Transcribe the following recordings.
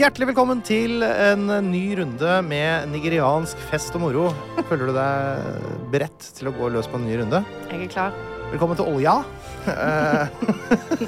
Hjertelig velkommen til en ny runde med nigeriansk fest og moro. Føler du deg beredt til å gå løs på en ny runde? Jeg er klar. Velkommen til Olja. Eh,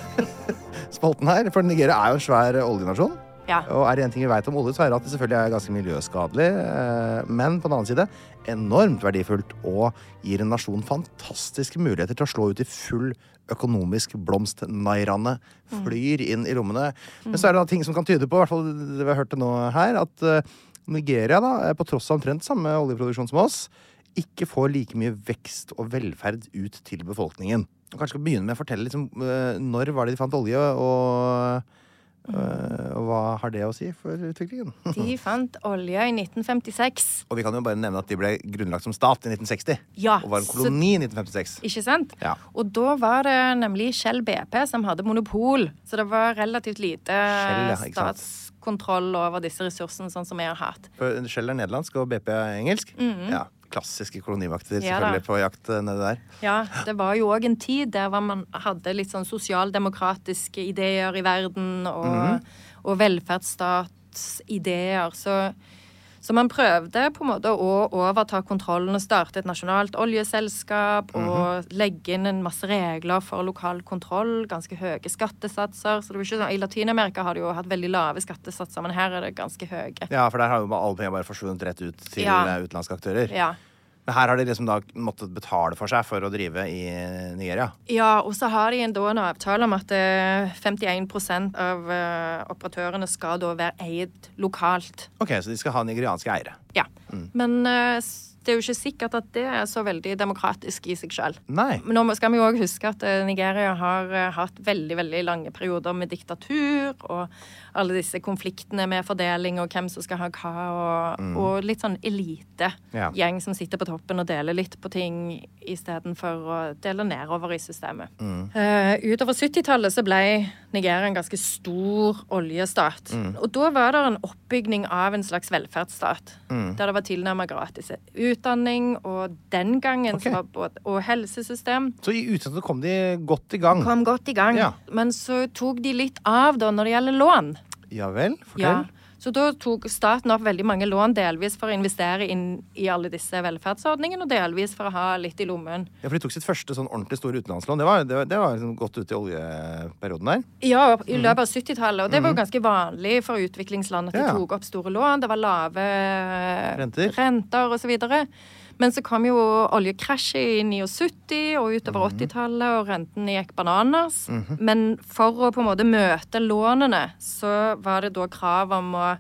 Spalten her, for Nigeria er jo en svær oljenasjon. Ja. Og er det én ting vi veit om olje, så er det at det selvfølgelig er ganske miljøskadelig. eh, Men på den annen side enormt verdifullt og gir en nasjon fantastiske muligheter til å slå ut i full økonomisk blomst. Nairaene flyr inn i rommene. Men så er det da ting som kan tyde på, i hvert fall det vi har hørt det nå her, at eh, Nigeria, da, eh, på tross av omtrent samme oljeproduksjon som oss, ikke får like mye vekst og velferd ut til befolkningen. Og kanskje skal begynne med å fortelle liksom, når var det de fant olje, og, og hva har det å si for utviklingen? De fant olje i 1956. Og vi kan jo bare nevne at de ble grunnlagt som stat i 1960. Ja, Og var en så- koloni i 1956. Ikke sant? Ja. Og da var det nemlig Shell BP som hadde monopol, så det var relativt lite Shell, ja, statskontroll over disse ressursene, sånn som vi har hatt. For Shell er nederlandsk og BP er engelsk. Ja, Klassiske kolonivakter selvfølgelig Ja på jakt nede nedi der. Ja, det var jo òg en tid der man hadde litt sånn sosialdemokratiske ideer i verden, og, Mhm. og velferdsstatsideer. Så, så man prøvde på en måte å overta kontrollen og starte et nasjonalt oljeselskap Mhm. og legge inn en masse regler for lokal kontroll, ganske høye skattesatser. Så det var ikke sånn, I Latin-Amerika har de jo hatt veldig lave skattesatser, men her er det ganske høye. Ja, for der har jo alle penger bare forsvunnet rett ut til Ja. utenlandske aktører. Ja. Men her har de liksom da måttet betale for seg for å drive i Nigeria. Ja, og så har de en, da en avtale om at eh, 51 av eh, operatørene skal da være eid lokalt. Ok, Så de skal ha nigerianske eiere. Ja. Mm. Men eh, det er jo ikke sikkert at det er så veldig demokratisk i seg sjøl. Nå skal vi jo òg huske at eh, Nigeria har eh, hatt veldig veldig lange perioder med diktatur, og alle disse konfliktene med fordeling og hvem som skal ha hva, og, og litt sånn elitegjeng Ja. som sitter på toppen og deler litt på ting istedenfor å dele nedover i systemet. Eh, utover 70-tallet så ble Nigeria en ganske stor oljestat. Og da var det en oppbygning av en slags velferdsstat, der det var tilnærmet gratis utdanning, og den gangen okay. både, og helsesystem Så i utgangspunktet kom de godt i gang. kom godt i gang. Ja. Men så tok de litt av da når det gjelder lån. Ja vel, Fortell. Ja. Så da tok staten opp veldig mange lån, delvis for å investere inn i alle disse velferdsordningene, og delvis for å ha litt i lommen. Ja, for De tok sitt første sånn ordentlig store utenlandslån. Det var, det var, det var liksom godt ute i oljeperioden der. Ja, i løpet av 70-tallet. Og det var jo ganske vanlig for utviklingsland at de tok opp store lån. Det var lave Renter. renter videre. Men så kom jo oljekrasjet i 79 og utover Mhm. 80-tallet, og rentene gikk bananas. Men for å på en måte møte lånene, så var det da krav om å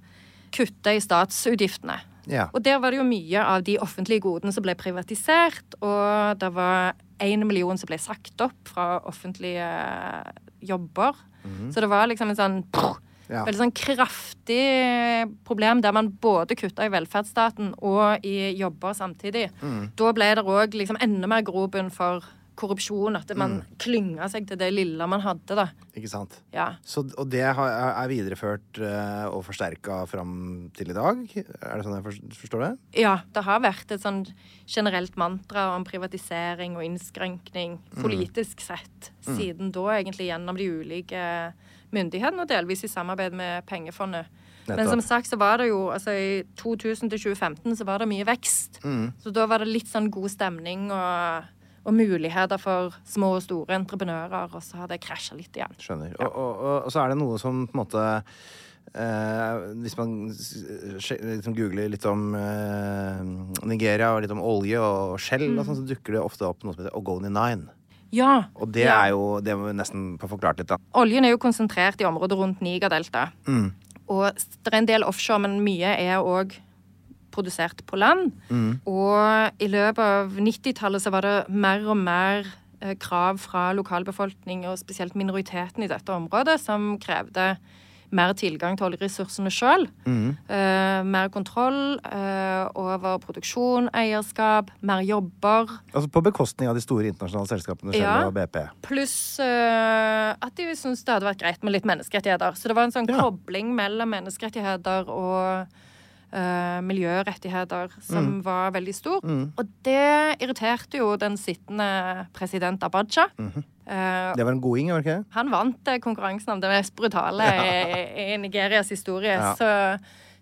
kutte i statsutgiftene. Ja. Og der var det jo mye av de offentlige godene som ble privatisert, og det var én million som ble sagt opp fra offentlige jobber. Så det var liksom en sånn Ja. veldig sånn kraftig problem der man både kutta i velferdsstaten og i jobber samtidig. Da ble det òg liksom enda mer grobunn for korrupsjon, at man klynga seg til det lille man hadde, da. Ikke sant? Ja. Så, og det er videreført eh, og forsterka fram til i dag? Er det sånn jeg forstår det? Ja, det har vært et sånn generelt mantra om privatisering og innskrenkning politisk sett siden da, egentlig gjennom de ulike myndighetene, og delvis i samarbeid med pengefondet. Men som sagt så var det jo altså i 2000 til 2015 så var det mye vekst. Så da var det litt sånn god stemning og, og muligheter for små og store entreprenører, og så har det krasja litt igjen. Skjønner. Og, og, og, og så er det noe som på en måte eh, Hvis man liksom googler litt om eh, Nigeria og litt om olje og skjell, mm. sånn, så dukker det ofte opp noe som heter Ogoni Nine. Ja. Og det ja. er jo Det må vi nesten få forklart litt, da. Oljen er jo konsentrert i området rundt Nigerdeltaet. Og det er en del offshore, men mye er òg produsert på land. Og i løpet av 90-tallet så var det mer og mer eh, krav fra lokalbefolkning, og spesielt minoriteten i dette området, som krevde mer tilgang til oljeressursene sjøl. mer kontroll uh, over produksjon, eierskap, mer jobber. Altså På bekostning av de store internasjonale selskapene Shell Ja. og BP. Pluss uh, at de syntes det hadde vært greit med litt menneskerettigheter. Så det var en sånn Ja. kobling mellom menneskerettigheter og eh, miljørettigheter som Mm. var veldig stor. Og det irriterte jo den sittende president Abacha. -hmm. Uh, Det var en goding, var det ikke det? han vant eh, konkurransen om det mest brutale i, i Nigerias historie. Ja. Så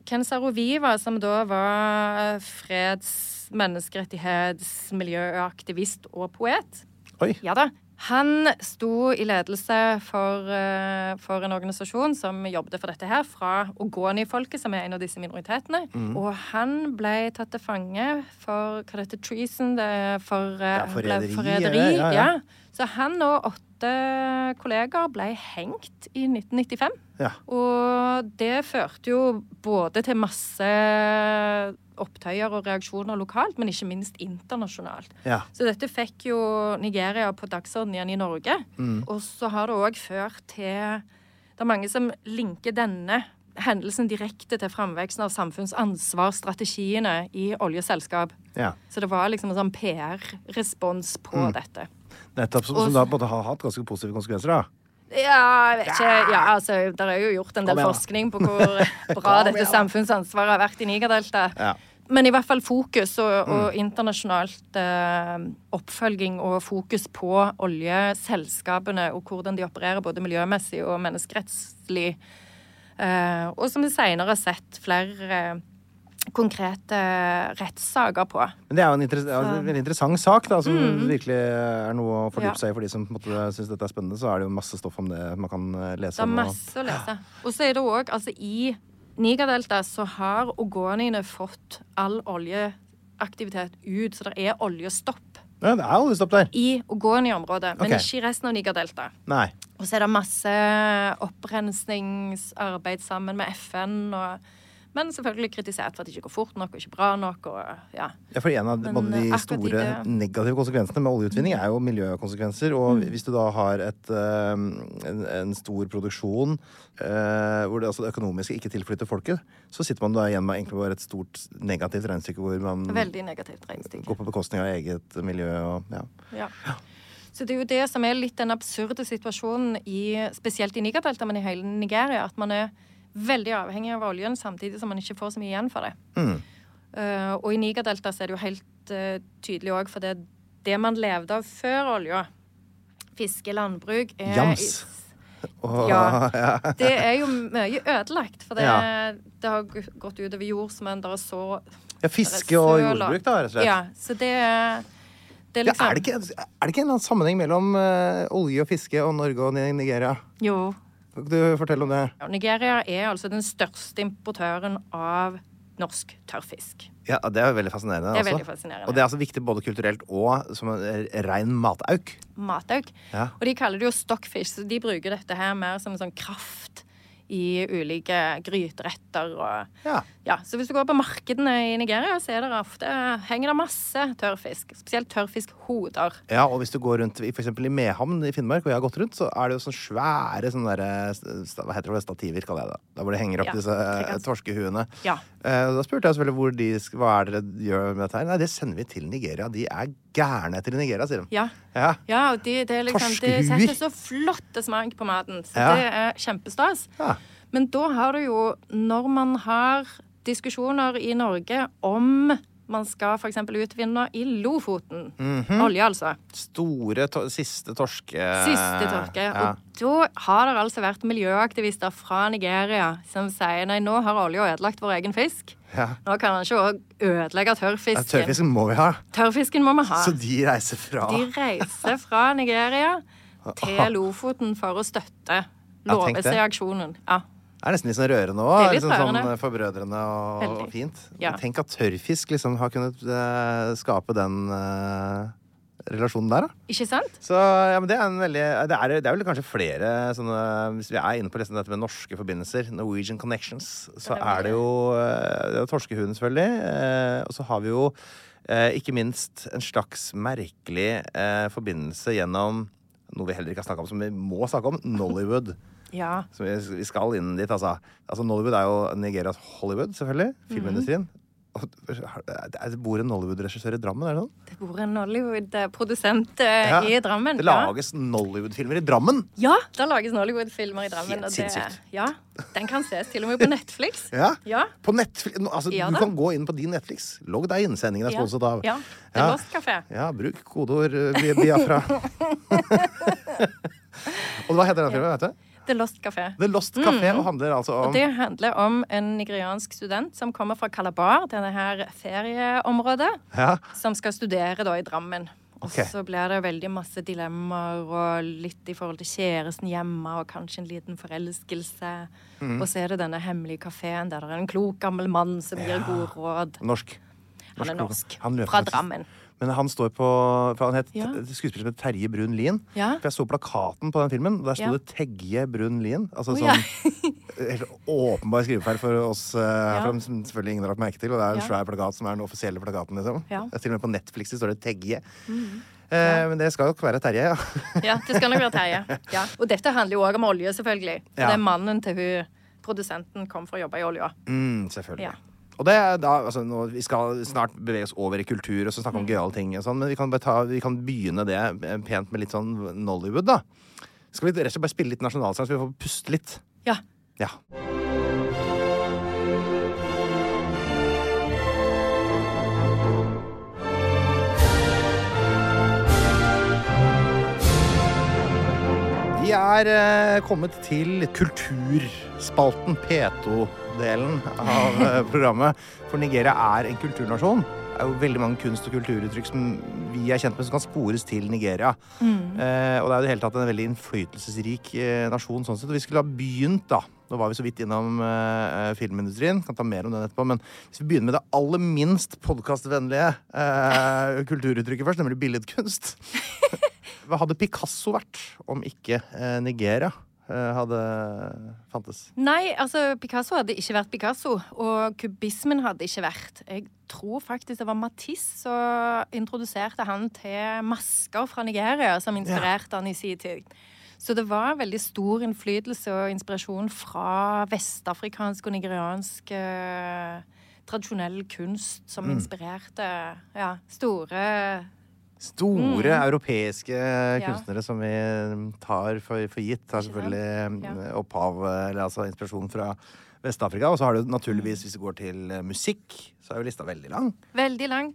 Ken Saroviva, som da var freds-, menneskerettighets-, miljøaktivist og poet, Oi. ja da. Han sto i ledelse for, eh, for en organisasjon som jobbet for dette her, fra Ogoni-folket, som er en av disse minoritetene. Mm. Og han ble tatt til fange for hva det heter, treason, det er for eh, Ja, forræderi, Ja, ja, ja. Så han og åtte kollegaer ble hengt i 1995. Ja. Og det førte jo både til masse opptøyer og reaksjoner lokalt, men ikke minst internasjonalt. Ja. Så dette fikk jo Nigeria på dagsordenen igjen i Norge. Mm. Og så har det òg ført til Det er mange som linker denne hendelsen direkte til framveksten av samfunnsansvarsstrategiene i oljeselskap. ja. Så det var liksom en sånn PR-respons på Mm. dette. Nettopp. Som, som da på en måte har hatt ganske positive konsekvenser, da. Ja, jeg vet ikke. Ja, altså, det er jo gjort en del forskning på hvor bra dette samfunnsansvaret har vært i Nigerdeltaet. Ja. Men i hvert fall fokus og, Mm. og internasjonalt eh, oppfølging og fokus på oljeselskapene og hvordan de opererer både miljømessig og menneskerettslig. Eh, og som vi senere har sett flere konkrete rettssaker på. Men det er jo en, interess en interessant sak, da, som Mm. virkelig er noe å fordype Ja. seg i. For de som måte syns dette er spennende, så er det jo masse stoff om det man kan eh, lese Det er om. og- masse å lese. Og så er det òg, altså i Nigerdelta så har ogoniene fått all oljeaktivitet ut, så det er oljestopp Ja, det er oljestopp der. i Ogoni-området, men okay. ikke i resten av Nigerdelta. Nei. Og så er det masse opprensningsarbeid sammen med FN, og, men selvfølgelig kritisert for at det ikke går fort nok og ikke bra nok. Og, ja. Ja, for en av Men, de eh, store det- negative konsekvensene med oljeutvinning er jo miljøkonsekvenser. Og Mm. hvis du da har et, eh, en, en stor produksjon eh, hvor det, altså det økonomiske ikke tilflytter folket, så sitter man da igjen med egentlig bare et stort negativt regnestykke hvor man Veldig negativt regnestykke. går på bekostning av eget miljø og ja. Ja. Så det er jo det som er litt den absurde situasjonen, i, spesielt i Nigerdeltaet, men i hele Nigeria, at man er veldig avhengig av oljen samtidig som man ikke får så mye igjen for det. Mm. Uh, og i Nigerdeltaet så er det jo helt uh, tydelig òg, for det, det man levde av før olja, fiske, landbruk er Jams. Oh, Ja. ja. Det er jo mye ødelagt, for det, Ja. det har gått utover jordsmonn. Det er så ja, fiske og jordbruk, da, rett og slett. Ja, så det er det er Ja, liksom er, det ikke, er det ikke en sammenheng mellom uh, olje og fiske og Norge og Ni- Nigeria? Jo. Kan ikke du fortelle om det? Ja, Nigeria er altså den største importøren av norsk tørrfisk. Ja, Det er veldig fascinerende. Det er altså. veldig fascinerende. Og det er altså viktig både kulturelt og som en rein matauk. Matauk. Ja. Og de kaller det jo stockfish, så de bruker dette her mer som en sånn kraft i ulike gryteretter og Ja. Ja, så hvis du går på markedene i Nigeria, så er det ofte henger det masse tørrfisk. Spesielt tørrfiskhoder. ja, og hvis du går rundt f.eks. i Mehamn i Finnmark, hvor jeg har gått rundt, så er det jo sånne svære sånne der, hva heter det, stativer, kaller jeg det. Hvor de henger opp Ja, disse eh, torskehuene. Ja. Eh, da spurte jeg selvfølgelig hvor de, hva er det dere gjør med dette her. Nei, det sender vi til Nigeria. De er gærne etter Nigeria, sier de. Ja. Ja. Ja, og de, det, er liksom, det Torskehuer. setter så flotte smak på maten. Så Ja. det er kjempestas. Ja. Men da har du jo, når man har diskusjoner i Norge om man skal f.eks. utvinne i Lofoten. Mhm. Olje, altså. Store, to siste torske... Siste torke. Ja. Og da har det altså vært miljøaktivister fra Nigeria som sier nei, nå har olja ødelagt vår egen fisk. Ja. Nå kan han ikke òg ødelegge Ja, tørrfisken. Tørrfisken må vi ha. Tørrfisken må vi ha. Så de reiser fra De reiser fra Nigeria til Lofoten for å støtte det. Ja. Det er nesten litt sånn rørende òg. Liksom sånn forbrødrende og, Veldig. og fint. Ja. Tenk at tørrfisk liksom har kunnet uh, skape den uh, relasjonen der, da. Ikke sant? Så ja, men det er en veldig Det er, det er vel kanskje flere sånne Hvis vi er inne på liksom dette med norske forbindelser, Norwegian connections, så er det jo eh, det er Torskehuen, selvfølgelig. eh, Og så har vi jo eh, ikke minst en slags merkelig eh, forbindelse gjennom noe vi heller ikke har snakka om, som vi må snakke om. Nollywood. Ja. Så vi, skal inn dit, altså. altså. Nollywood er jo Nigerias Hollywood, selvfølgelig. Filmindustrien. Mm. Det bor en Nollywood-regissør i Drammen, er det noen? Det bor en Nollywood-produsent eh, Ja, i Drammen. Det lages Nollywood-filmer i Drammen! Ja, ja det lages Nollywood-filmer i Drammen. Helt sinnssykt. Ja, Den kan ses til og med på Netflix. Ja. Ja. På Netflix, altså, Ja du kan gå inn på din Netflix. Logg deg inn. Sendingen er Ja. sponset av Ja, The Ja. Lost Café. Ja, bruk kodeord eh, Bi- Biafra. og hva heter den filmen? vet du? The Lost Café. The Lost Café og handler altså om Og det handler om en nigeriansk student som kommer fra Calabar, denne her ferieområdet, ja. som skal studere da i Drammen. Og så blir det veldig masse dilemmaer og litt i forhold til kjæresten hjemme og kanskje en liten forelskelse. Mm. Og så er det denne hemmelige kafeen der det er en klok gammel mann som gir gode råd. Norsk. Han er norsk. Han Fra Drammen. Men han står på han het Ja. skuespiller som Terje Brun Lien. Ja. For jeg så plakaten på den filmen, og der sto Ja. det Tegje Brun Lien. Altså oh, sånn ja. helt åpenbar skrivefeil for oss uh, Ja. herfra, som selvfølgelig ingen har lagt merke til. Og det er en Ja. svær plakat som er den offisielle plakaten, liksom. Ja. Mm. Til og med på Netflix står det Tegje. Eh, men det skal nok være Terje, ja. Ja, det skal nok være Terje. Ja. Og dette handler jo òg om olje, selvfølgelig. For Ja. det er mannen til hun produsenten kom for å jobbe i olja. Mm, selvfølgelig. Og det er da, altså, nå, Vi skal snart bevege oss over i kultur og så Mm. snakke om gøyale ting. Og sånn, men vi kan, bare ta, vi kan begynne det eh, pent med litt sånn Nollywood. da Skal vi rett og slett bare spille litt nasjonalsang, så vi får puste litt? Ja. Ja. Vi er eh, kommet til kulturspalten, P2-delen av eh, programmet. For Nigeria er en kulturnasjon. Det er jo veldig mange kunst- og kulturuttrykk som vi er kjent med, som kan spores til Nigeria. Eh, og det er jo det hele tatt en veldig innflytelsesrik eh, nasjon. sånn sett. Og vi skulle ha begynt, da. Nå var vi så vidt innom eh, filmindustrien. Kan ta mer om den etterpå. Men hvis vi begynner med det aller minst podkastvennlige eh, kulturuttrykket først, nemlig billedkunst. Hva hadde Picasso vært om ikke eh, Nigeria eh, hadde fantes? Nei, altså Picasso hadde ikke vært Picasso, og kubismen hadde ikke vært. Jeg tror faktisk det var Matisse som introduserte han til masker fra Nigeria, som inspirerte han i sin tid. Så det var veldig stor innflytelse og inspirasjon fra vestafrikansk og nigeriansk eh, tradisjonell kunst som Mm. inspirerte ja, store Store europeiske Mm. Ja. kunstnere som vi tar for, for gitt, har selvfølgelig Ja. eh, opphav, eller altså inspirasjon fra Vest-Afrika. Og så har du naturligvis, hvis du går til eh, musikk, så er jo lista veldig lang. Veldig lang.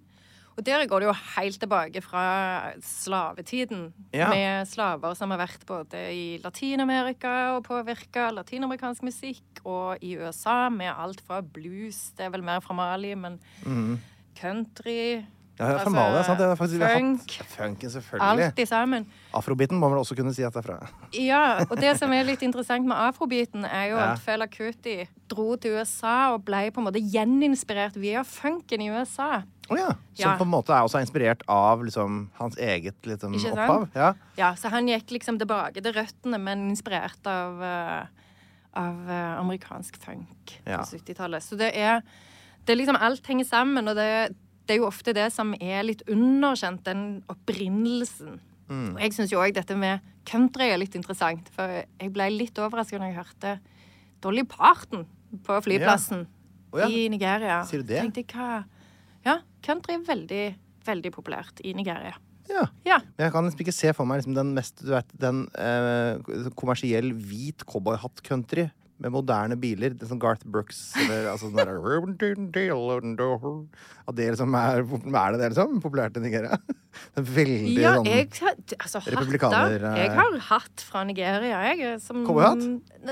Og der går det jo helt tilbake fra slavetiden. Ja. Med slaver som har vært både i Latin-Amerika og påvirka latinamerikansk musikk, og i USA med alt fra blues, det er vel mer fra Mali, men country Mhm. Ja, ja, fra Altså, sant? Det er faktisk, funk. hatt funken, selvfølgelig. Alt i sammen. Afrobeaten må man også kunne si at det er fra. Ja, og det som er litt interessant med afrobeaten, er jo Ja. at Fela Kuti dro til USA og ble på en måte gjeninspirert via funken i USA. Å ja. Som Ja. på en måte er også inspirert av liksom, hans eget liksom, opphav. Ja. Ja, så han gikk liksom tilbake til røttene, men inspirert av, uh, av eh, amerikansk funk Ja. på 70-tallet. Så det er, det er liksom Alt henger sammen, og det, det er jo ofte det som er litt underkjent, den opprinnelsen. Mm. Og jeg syns jo òg dette med country er litt interessant, for jeg ble litt overrasket når jeg hørte Dolly Parton på flyplassen Å ja. i Nigeria. Sier du det? Tenkte jeg, hva Ja, country er veldig, veldig populært i Nigeria. ja. Ja. Men jeg kan liksom ikke se for meg liksom, den mest du vet, den eh, kommersiell hvit cowboyhatt-country med moderne biler. Det er sånn Garth Brooks eller altså sånn der, At det liksom er, er det det liksom? Populært i Nigeria? Det er veldig Ja, sånn jeg, har- altså, Republikaner, hatter. eh, Jeg har hatt fra Nigeria, jeg. eh, Som, Cowboyhatt?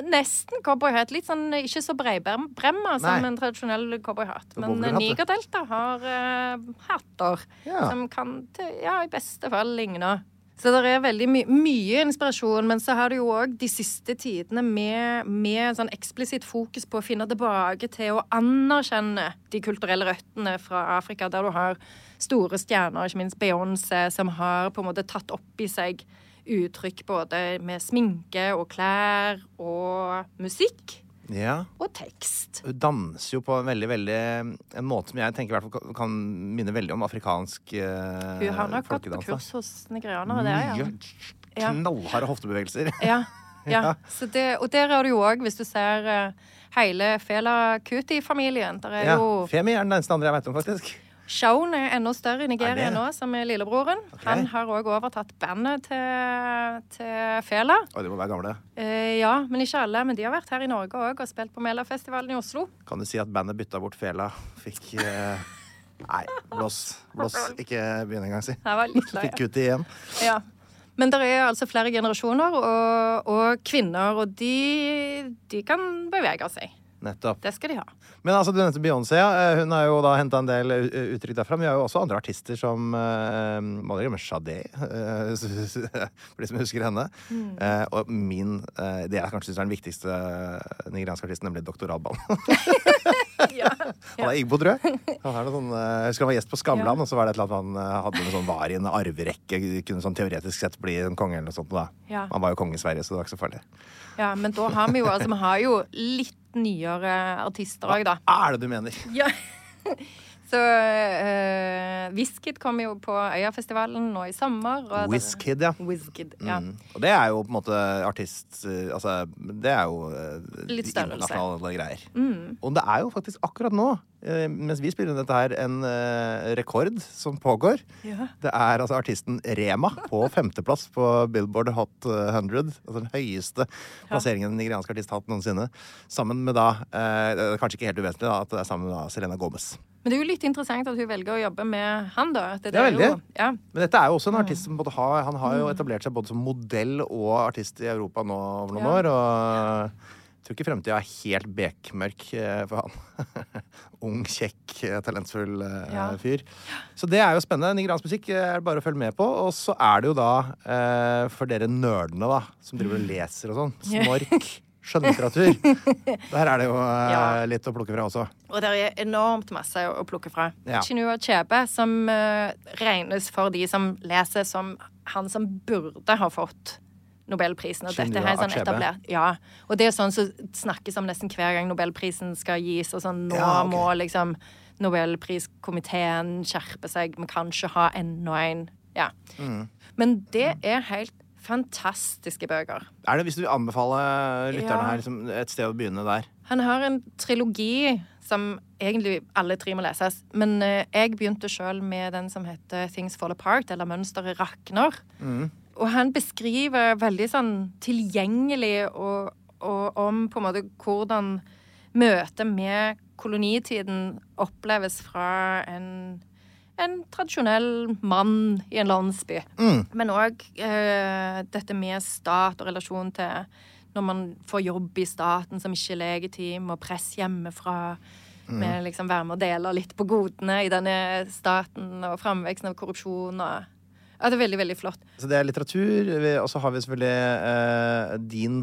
Nesten cowboyhatt. Litt sånn eh, ikke så breibremma som en tradisjonell cowboyhatt. Men Niger Delta. Nigerdelta har uh, hatter Ja. som kan til, ja, i beste fall ligne. Så det er veldig my mye inspirasjon, men så har du jo òg de siste tidene med, med sånn eksplisitt fokus på å finne tilbake til å anerkjenne de kulturelle røttene fra Afrika, der du har store stjerner, ikke minst Beyoncé, som har på en måte tatt opp i seg uttrykk både med sminke og klær og musikk ja. og tekst. Hun danser jo på en veldig, veldig En måte som jeg tenker i hvert fall kan- minne veldig om afrikansk eh, Hun har nok gått på kurs hos nigerianere, det er ja. Knallharde hoftebevegelser. Ja. ja. Så det, og der er det jo òg, hvis du ser uh, hele Fela Kuti-familien. Der er Ja. jo Femi er den eneste andre jeg vet om, faktisk. Shaun er enda større i Nigeria Er nå, som er lillebroren. Okay. Han har òg overtatt bandet til, til Fela. Oi, de må være gamle. Eh, ja, men ikke alle. Men de har vært her i Norge òg og spilt på Melafestivalen i Oslo. Kan du si at bandet bytta bort fela? Fikk eh... Nei, blås. Blås. Ikke begynn engang, si. Det. Fikk kutt igjen. Ja. Men det er altså flere generasjoner og, og kvinner, og de, de kan bevege seg. Nettopp. Det skal de ha. Men altså, du nevnte Beyoncé. Ja. Eh, Hun har jo da henta en del uttrykk derfra. Men vi har jo også andre artister som uh, Må dere glemme Shadé, uh, for de som husker henne. Eh, og min uh, Det jeg kanskje syns er den viktigste eh, nigerianske artisten, nemlig Dr. Alban. Ja. Han er Igbo, tror jeg. Han er sånn, eh, jeg husker han var gjest på Skavlan, og så var det et eller annet han eh, hadde noe sånn var i en arverekke. Kunne sånn teoretisk sett bli en konge eller noe sånt. Da. Ja. Han var jo konge i Sverige, så det var ikke så farlig. ja, men da har vi jo altså Vi har jo litt nyere artister òg, da. Hva er det du mener? Ja. Så uh, kom jo på Øyafestivalen nå i sommer. og Wizkid, ja. Wizkid, ja. Mm. Og det er jo på en måte artist eh, Altså, det er jo uh, Litt størrelse. greier. Mm. Og det er jo faktisk akkurat nå, uh, mens vi spiller dette her, en uh, rekord som pågår. Ja. Det er altså artisten Rema på femteplass på Billboard Hot 100. Altså den høyeste plasseringen en nigeriansk artist har hatt noensinne. Sammen med da kanskje ikke helt uvesentlig da, at det er sammen med da Selena Gomez. Men det er jo litt interessant at hun velger å jobbe med han, da. Det, det er veldig. Jo, ja. Men dette er jo også en artist som både har Han har jo etablert seg både som modell og artist i Europa nå over noen Ja. år. Og jeg tror ikke fremtida er helt bekmørk eh, for han. Ung, kjekk, eh, talentfull eh, Ja. fyr. Så det er jo spennende. Nigeriansk musikk er det bare å følge med på. Og så er det jo da, for dere nerdene da, som driver og leser og sånn, snork. Skjønnlitteratur. Der er det jo eh, Ja. litt å plukke fra også. Og det er enormt masse å, å plukke fra. Ja. Chinua Chebe, som eh, regnes for de som leser som han som burde ha fått Nobelprisen. Og dette er sånn Achebe. etablert. Ja. Og det er sånn som snakkes om nesten hver gang Nobelprisen skal gis, og sånn nå Ja, okay. må liksom Nobelpriskomiteen skjerpe seg, vi kan ikke ha enda en. Ja. Mm. Men det er helt fantastiske bøker. Er det, Hvis du vil anbefale lytterne Ja. her liksom, et sted å begynne der Han har en trilogi som egentlig alle tre må leses. Men eh, jeg begynte sjøl med den som heter Things Fall Apart, eller Mønsteret rakner. Og han beskriver veldig sånn tilgjengelig og, og om på en måte hvordan møtet med kolonitiden oppleves fra en, en tradisjonell mann i en landsby. Men òg eh, dette med stat og relasjon til når man får jobb i staten som ikke er legitim, og press hjemmefra. Med liksom være med og dele litt på godene i denne staten, og framveksten av korrupsjon. Og, ja, det er veldig, veldig flott. Så det er litteratur, og så har vi selvfølgelig eh, din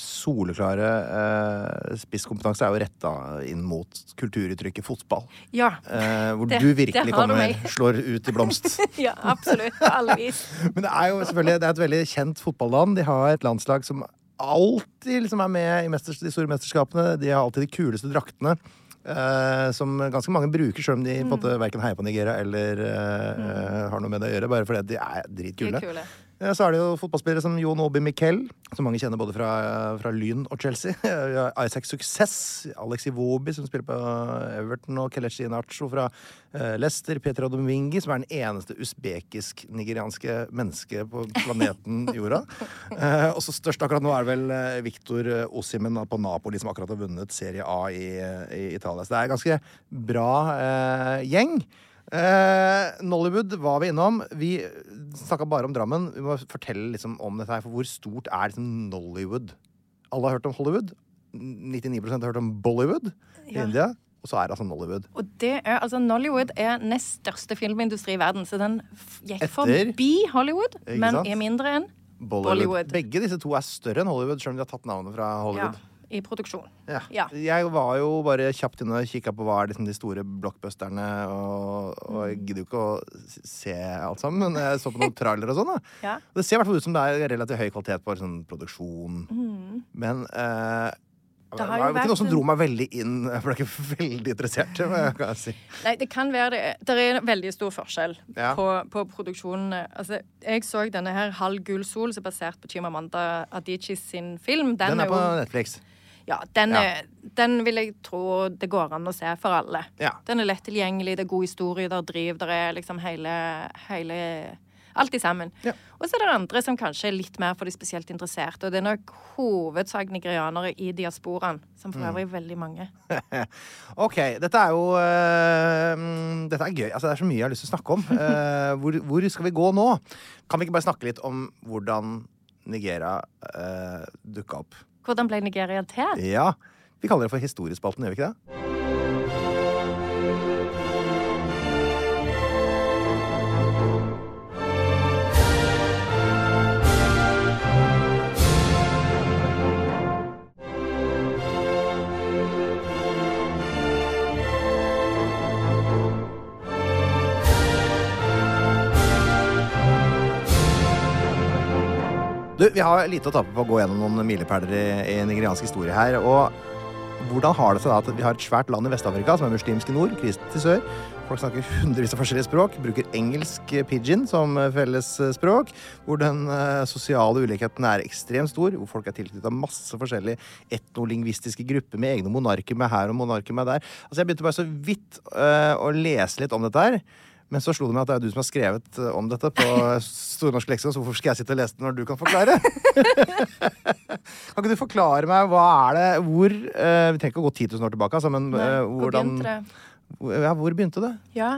soleklare eh, spisskompetanse er jo retta inn mot kulturuttrykket fotball. Ja. Eh, hvor Det- du virkelig kommer, og slår ut i blomst. ja, absolutt. På alle vis. Men det er jo selvfølgelig det er et veldig kjent fotballand. De har et landslag som alltid liksom er med i de store mesterskapene. De har alltid de kuleste draktene. Eh, som ganske mange bruker, selv om de mm. verken heier på Nigeria eller eh, har noe med det å gjøre. Bare fordi de er De dritkule. er kule. Ja, Så er det jo fotballspillere som Jon Obi Miquel, som mange kjenner både fra, fra Lyn og Chelsea. Isaac Success, Alex Iwobi, som spiller på Everton, og Kelechi Inacho fra eh, Leicester. Petra Domingi, som er den eneste usbekisk-nigerianske mennesket på planeten jorda. Eh, og så størst akkurat nå er vel eh, Victor Osimen på Napoli, som akkurat har vunnet Serie A i, i Italia. Så det er en ganske bra eh, gjeng. Eh, Nollywood var vi innom. Vi snakka bare om Drammen. Vi må fortelle liksom om dette her, for hvor stort er liksom Nollywood? Alle har hørt om Hollywood. 99% har hørt om Bollywood i Ja. India. Og så er det altså Nollywood. Og det er, altså Nollywood er nest største filmindustri i verden, så den gikk Etter- forbi Hollywood, men er mindre enn Bollywood. Bollywood. Begge disse to er større enn Hollywood, selv om de har tatt navnet fra ja, Hollywood. I produksjon. Ja. Ja. Jeg var jo bare kjapt inne og kikka på hva er liksom de store blockbusterne, og, og jeg gidder jo ikke å se alt sammen, men jeg så på noen trailere og sånn. da. Ja. Det ser i hvert fall ut som det er relativt høy kvalitet på sånn, produksjon. Mm. Men eh, Det var ikke noe som dro meg veldig inn. Jeg ble ikke veldig interessert. Kan si. Nei, det kan være det. Det er en veldig stor forskjell Ja. på, på produksjonene. Altså, jeg så denne her Halv gul sol, som er basert på Chimamanda Adichis sin film. Den er på jo Netflix. Ja, den. Er, den vil jeg tro det går an å se for alle. Den er lett tilgjengelig, det er god historie, der er driv, der er liksom hele, hele Alt i sammen. Ja. Og så er det andre som kanskje er litt mer for de spesielt interesserte. Og det er nok hovedsak nigerianere i diasporaen, som for Mm. øvrig er veldig mange. OK, dette er jo mm, Dette er gøy. Altså, det er så mye jeg har lyst til å snakke om. Uh, hvor, hvor skal vi gå nå? Kan vi ikke bare snakke litt om hvordan Nigeria uh, dukka opp? Hvordan ble Nigeria til? Ja. Vi kaller det for Historiespalten, gjør vi ikke det? Vi har lite å tape på å gå gjennom noen milepæler i, i nigeriansk historie her. og hvordan har det seg da at vi har et svært land i Vest-Afrika som er muslimsk i nord, kristent i sør? Folk snakker hundrevis av forskjellige språk, bruker engelsk pidgin som fellesspråk, hvor den eh, sosiale ulikheten er ekstremt stor, hvor folk er tilknyttet masse forskjellige etnolingvistiske grupper med egne monarker med her og monarker med der. Altså Jeg begynte bare så vidt uh, å lese litt om dette her. Men så slo det meg at det er du som har skrevet eh, om dette på Stornorsk leksikon, så hvorfor skal jeg sitte og lese det når du kan forklare? kan ikke du forklare meg hva er det Hvor uh, Vi trenger ikke å gå 10 000 år tilbake, altså, men eh, hvor hvordan hvor- Ja, hvor begynte det? Ja.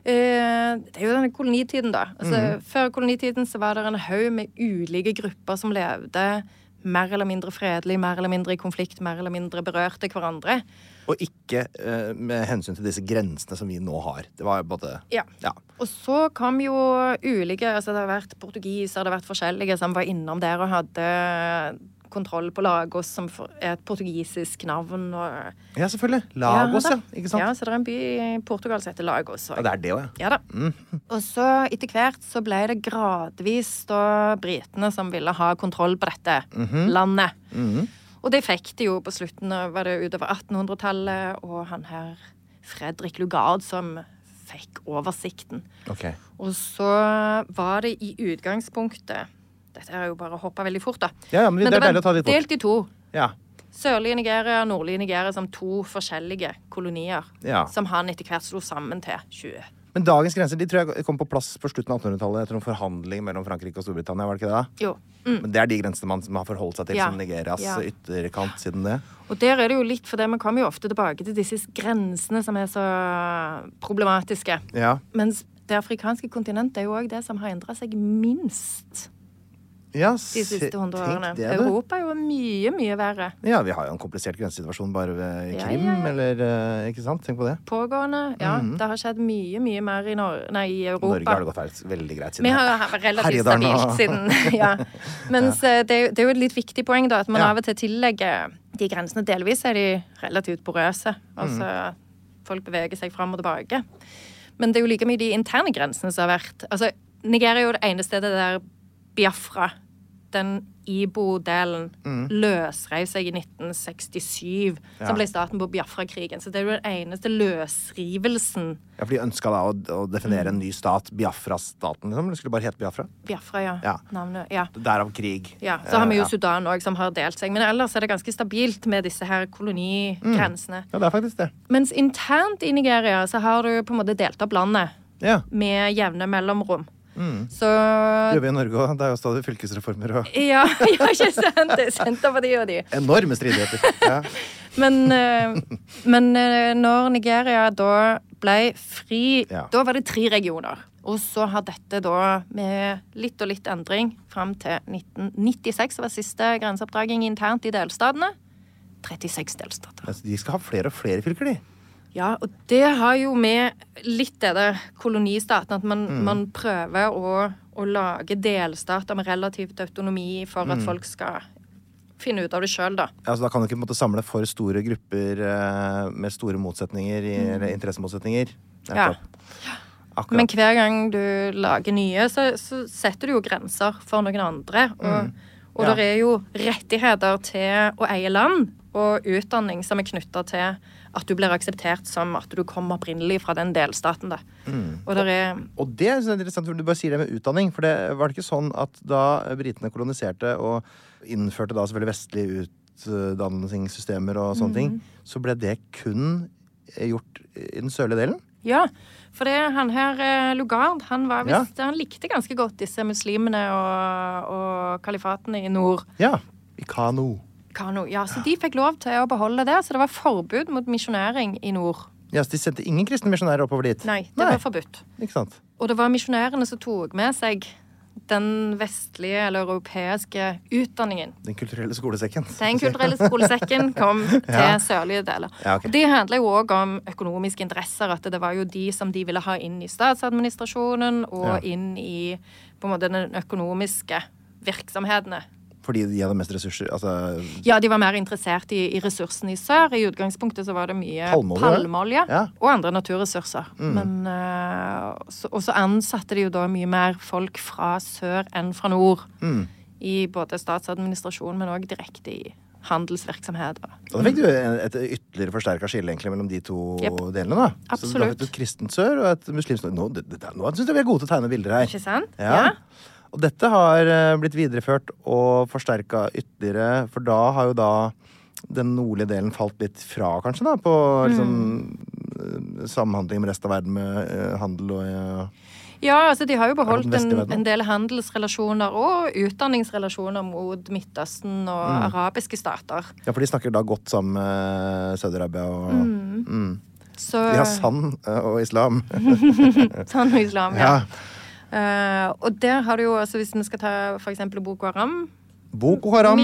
Uh, det er jo denne kolonitiden, da. Altså, Mhm. Før kolonitiden så var det en haug med ulike grupper som levde mer eller mindre fredelig, mer eller mindre i konflikt, mer eller mindre berørte hverandre. Og ikke uh, med hensyn til disse grensene som vi nå har. Det var både Ja. Ja. Og så kom jo ulike altså Det har vært portugiser, det har vært forskjellige som var innom der og hadde kontroll på Lagos, som er et portugisisk navn. Og, ja, selvfølgelig. Lagos, ja. ja, Ikke sant? Ja, så det er en by i Portugal som heter Lagos. Ja, det er det òg, ja. Ja da. Og så etter hvert så ble det gradvis da britene som ville ha kontroll på dette landet. Og det fikk de jo på slutten var det utover 1800-tallet, og han her Fredrik Lugard som fikk oversikten. Okay. Og så var det i utgangspunktet Dette er jo bare å hoppe veldig fort, da. Ja, ja, men det ta var delt i to. Ja. Sørlige Nigeria og nordlige Nigeria som to forskjellige kolonier. Ja. Som han etter hvert slo sammen til 20. Men dagens grenser de tror jeg kom på plass på slutten av 1800-tallet etter noen forhandling mellom Frankrike og Storbritannia. var det ikke det? Jo. Mm. Men Det er de grensene man, har forholdt seg til Ja. som Nigerias Ja. ytterkant siden det. Og der er det jo litt, for det man kommer jo ofte tilbake til disse grensene som er så problematiske. Ja. Mens det afrikanske kontinentet er jo òg det som har endra seg minst ja de siste hundre årene. det. Europa er jo mye, mye verre. Ja, vi har jo en komplisert grensesituasjon bare ved Krim, ja, ja. eller eh, Ikke sant? Tenk på det. Pågående. Ja, det har skjedd mye, mye mer i, Nor nei, i Europa. Norge har det gått veldig greit siden Vi har relativt stabilt siden ja. Mens eh, det, det er jo et litt viktig poeng, da, at man av og til tillegger de grensene. Delvis er de relativt porøse. Altså Mm. folk beveger seg fram og tilbake. Men det er jo like mye de interne grensene som har vært Altså, Nigeria er jo det ene stedet der Biafra, den Ibo-delen, løsreiv seg i 1967. Ja. Som ble starten på Biafra-krigen. Så det er jo den eneste løsrivelsen Ja, for de ønska da å, å definere en ny stat, Biafra-staten, liksom. Det skulle bare hete Biafra. Biafra, ja. Ja. Navnet. Ja. Derav krig. Ja, Så har vi jo Eh, Sudan òg, som har delt seg. Men ellers er det ganske stabilt med disse her kolonigrensene. ja, det er faktisk det. Mens internt i Nigeria så har du på en måte delt opp landet Ja. med jevne mellomrom. Så Det gjør vi i Norge òg. Det er jo stadig fylkesreformer og ja, ja, ikke sant? Er Senterpartiet og de. enorme stridigheter. Ja. Men, eh, men eh, når Nigeria da ble fri, Ja. da var det tre regioner. Og så har dette da, med litt og litt endring, fram til 1996, som var siste grenseoppdraging internt i delstatene. 36 delstater. Altså, de skal ha flere og flere fylker, de. Ja, og det har jo med litt det der kolonistaten, at man, Mm. man prøver å, å lage delstater med relativt autonomi for Mm. at folk skal finne ut av det sjøl, da. Altså, da kan du ikke måte, samle for store grupper eh, med store motsetninger, i, eller interessemotsetninger. Mm. Ja. Akkurat. Men hver gang du lager nye, så, så setter du jo grenser for noen andre. Og, og Mm. Ja. det er jo rettigheter til å eie land og utdanning som er knytta til at du blir akseptert som at du kommer opprinnelig fra den delstaten. Da. Og der er Og det er interessant, for du bare sier det med utdanning. For det var det ikke sånn at da britene koloniserte og innførte da selvfølgelig vestlige utdanningssystemer og sånne ting, så ble det kun gjort i den sørlige delen? Ja, for det, han her eh, Lugard han, var Ja. han likte ganske godt disse muslimene og, og kalifatene i nord. Ja. I Kano. Kano. Ja, Så de fikk lov til å beholde det. Så det var forbud mot misjonering i nord. Ja, så De sendte ingen kristne misjonærer oppover dit? Nei, det var forbudt. Ikke sant? Og det var misjonærene som tok med seg den vestlige eller europeiske utdanningen. Den kulturelle skolesekken. Den kulturelle skolesekken kom til Ja. sørlige deler. Ja, okay. Det handler jo òg om økonomiske interesser. At det var jo de som de ville ha inn i statsadministrasjonen og Ja. inn i på en måte den økonomiske virksomhetene. Fordi de hadde mest ressurser. Altså Ja, de var mer interessert i, i ressursene i sør. I utgangspunktet så var det mye Palmeolje, ja. og andre naturressurser. Men, eh, så, og så ansatte de jo da mye mer folk fra sør enn fra nord. I både statsadministrasjon, men òg direkte i handelsvirksomhet. Og da fikk du et ytterligere forsterka skille egentlig mellom de to yep. delene. da. Så da har fikk du et kristent sør og et muslimsk nord. Nå, nå syns jeg vi er gode til å tegne bilder her. Ikke sant? Ja. Og dette har eh, blitt videreført og forsterka ytterligere, for da har jo da den nordlige delen falt litt fra, kanskje, da, på liksom mm. samhandling med resten av verden med eh, handel og Ja, altså de har jo beholdt en, en del handelsrelasjoner og utdanningsrelasjoner mot Midtøsten og Mm. arabiske stater. Ja, for de snakker da godt sammen med Saudi-Arabia og mm. Så De har sand og islam. sand og islam, ja. Ja. Eh, og der har du jo, altså hvis vi skal ta eksempel Boko Haram Boko Haram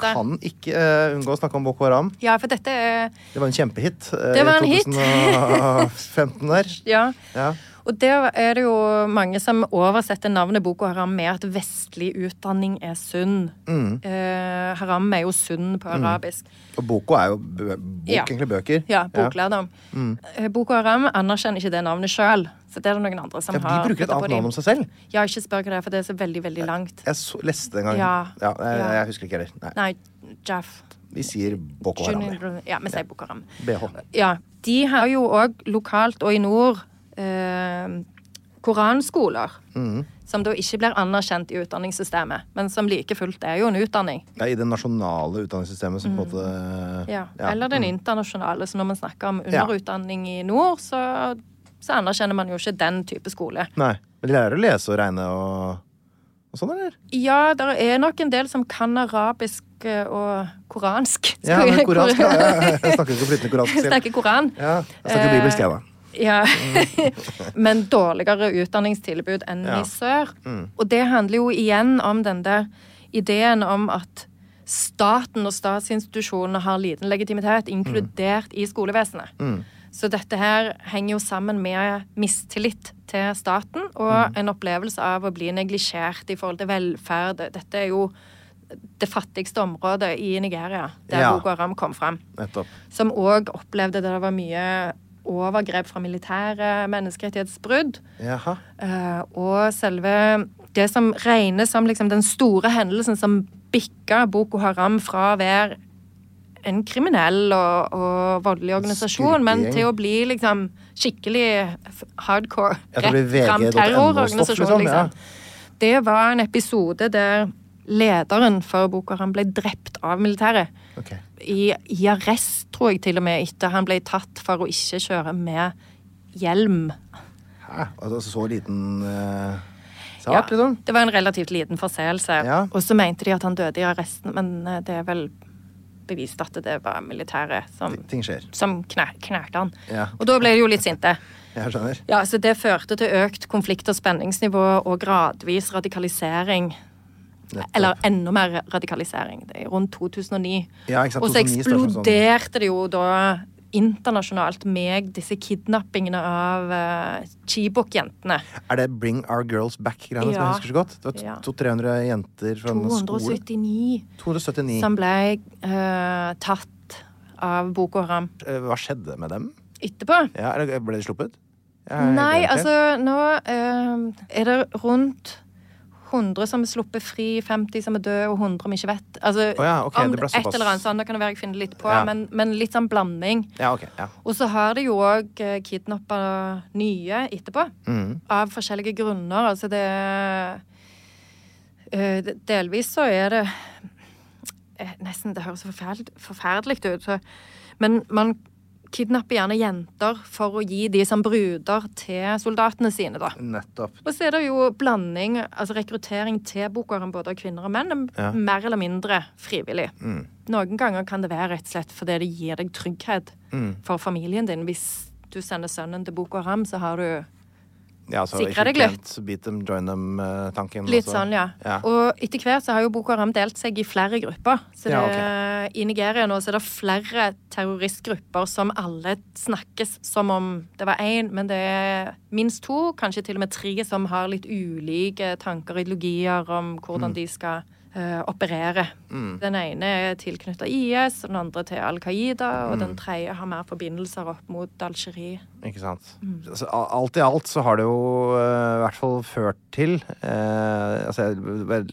kan ikke uh, unngå å snakke om Boko Haram. Ja, for dette er Det var en kjempehit uh, Det var en i hit. 2015 der. Ja. Ja. Og der er det jo mange som oversetter navnet Boko Haram med at vestlig utdanning er sunn. Mm. Eh, haram er jo sunn på arabisk. Og Boko er jo bok, Ja. egentlig bøker. Ja, boklærdom. Mm. Eh, Boko Haram anerkjenner ikke det navnet sjøl. Så det er det noen andre som Ja, har de bruker et annet navn om seg selv. Ja, ikke spør hva det er, for det er så veldig, veldig langt. Jeg så, leste det en gang. Ja. jeg, Ja. jeg husker ikke heller. Nei. Nei, Jaff. Vi sier Boko Haram. Ja, vi sier Boko Haram. BH. Ja, de har jo òg lokalt og i nord eh, koranskoler. Mm. Som da ikke blir anerkjent i utdanningssystemet, men som like fullt er jo en utdanning. Ja, I det nasjonale utdanningssystemet som på en måte Mm. Ja. Ja. Eller den Mm. internasjonale. Så når man snakker om Ja. underutdanning i nord, så, så anerkjenner man jo ikke den type skole. Nei. Men de lærer å lese og regne og, og sånn, eller? Ja, det er nok en del som kan arabisk eh, og koransk. Ja, men koransk, ja. ja. Jeg snakker ikke flytende koransk selv. Snakker koran. Ja, jeg snakker bibelsk, jeg, da. Ja. Men dårligere utdanningstilbud enn Ja. i sør. Mm. Og det handler jo igjen om den der ideen om at staten og statsinstitusjonene har liten legitimitet, inkludert i skolevesenet. Mm. Så dette her henger jo sammen med mistillit til staten og Mm. en opplevelse av å bli neglisjert i forhold til velferd. Dette er jo det fattigste området i Nigeria, der Ja. Boko Haram kom fram Nettopp. som òg opplevde det var mye overgrep fra militære menneskerettighetsbrudd. Jaha. Eh, og selve det som regnes som liksom den store hendelsen som bikka Boko Haram fra å være en kriminell og, og voldelig organisasjon, men til å bli liksom skikkelig hardcore, rett VG.no-stoff, terrororganisasjon, liksom, liksom. Det var en episode der lederen for Boko Haram ble drept av militæret Okay. i, i arrest, tror jeg til og med, etter han ble tatt for å ikke kjøre med hjelm. Hæ? Altså så liten uh, sak, liksom? Det var en relativt liten forseelse. Ja. Og så mente de at han døde i arresten, men eh, det er vel bevist at det var militæret som, som knerte han. Ja. Og da ble de jo litt sinte. Jeg skjønner. Ja, så Det førte til økt konflikt- og spenningsnivå og gradvis radikalisering. Nettopp. Eller enda mer radikalisering. Det er rundt 2009. Ja? Og så 2009 startet sånn. eksploderte det jo da internasjonalt med disse kidnappingene av uh, Chibok-jentene. Er det Bring Our Girls Back-greiene som jeg husker så godt? Det var Ja. 200-300 jenter fra en skole. 279 279. som ble uh, tatt av Boko Haram Eh, Hva skjedde med dem? etterpå. Ja, Ble de sluppet? Nei, altså nå uh, er det rundt 100 som er sluppet fri, 50 som er døde, og 100 vi ikke vet. Altså, oh, ja, okay, om det et eller annet sånn, det kan det være jeg finner litt på, Ja. men, men litt sånn blanding. Ja, okay, Ja. Og så har de jo òg kidnappa nye etterpå. Mm. Av forskjellige grunner. Altså det eh, Delvis så er det eh, Nesten Det høres forferdelig, forferdelig ut. Så, men man kidnapper gjerne jenter for å gi de som bruder til soldatene sine, da. Nettopp. Og så er det jo blanding, altså rekruttering til Haram, både av kvinner og menn, Ja. mer eller mindre frivillig. Mm. Noen ganger kan det være rett og slett fordi det gir deg trygghet Mm. for familien din. Hvis du sender sønnen til Boko Haram, så har du Ja, så Sikre deg litt. Beat them, join them-tanken. Litt sånn, ja. Ja. Og etter hvert så har jo Boko Haram delt seg i flere grupper. Så det, Ja, I Nigeria nå så er det flere terroristgrupper som alle snakkes som om det var én, men det er minst to, kanskje til og med tre, som har litt ulike tanker og ideologier om hvordan de skal eh, operere. Den ene er tilknyttet IS, den andre til Al Qaida, og den tredje har mer forbindelser opp mot Algerie. Ikke sant. Mm. Altså, alt i alt så har det jo eh, i hvert fall ført til uh, altså, Jeg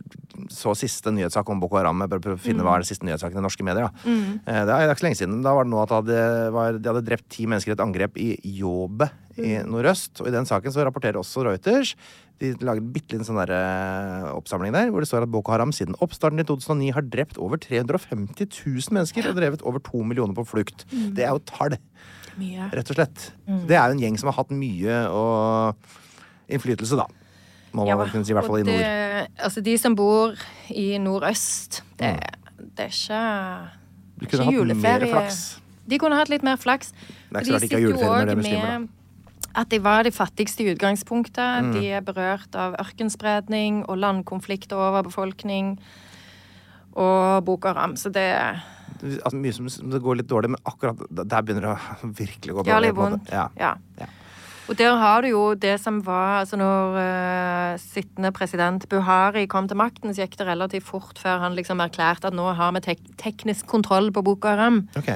så siste nyhetssak om Boko Haram. Jeg prøver å finne Mm. hva er den siste nyhetssaken i norske medier. Eh, det er det er ikke så lenge siden. Da var det nå at det hadde, var, de hadde drept ti mennesker i et angrep i Jobe i Mm. nordøst. Og i den saken så rapporterer også Reuters. De lager en bitte liten sånn der, eh, oppsamling der, hvor det står at Boko Haram siden oppstarten i 2009 har drept over 350 000 mennesker og drevet over to millioner på flukt. Mm. Det er jo tall Mye. rett og slett. Det er jo en gjeng som har hatt mye og innflytelse, da. Må man Ja, kunne si, i hvert fall i nord. det- Altså, de som bor i nordøst, det, Mm. det er ikke Du ikke kunne hatt mer juleferie. flaks. De kunne hatt litt mer flaks. Det er ikke det er sitter jo det er muslimer, med At de var de fattigste i utgangspunktet. Mm. De er berørt av ørkenspredning og landkonflikt og overbefolkning og Boko Haram. Så det Altså, mye som det går litt dårlig, men akkurat der begynner det å virkelig gå dårlig. vondt. Ja. Ja. Ja. Og der har du jo det som var altså Når uh, sittende president Buhari kom til makten, så gikk det relativt fort før han liksom erklærte at nå har vi tek teknisk kontroll på Boko Haram. Ok.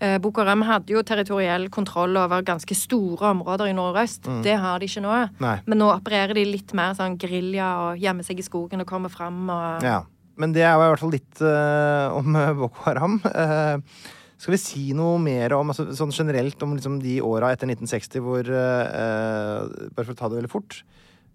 Eh, Boko Haram hadde jo territoriell kontroll over ganske store områder i nordøst. Det har de ikke nå. Nei. Men nå opererer de litt mer sånn gerilja og gjemmer seg i skogen og kommer fram og Ja. Men det er jo i hvert fall litt uh, om eh, Boko Haram. Uh, skal vi si noe mer om altså, sånn generelt om liksom, de åra etter 1960 hvor eh, Bare for å ta det veldig fort.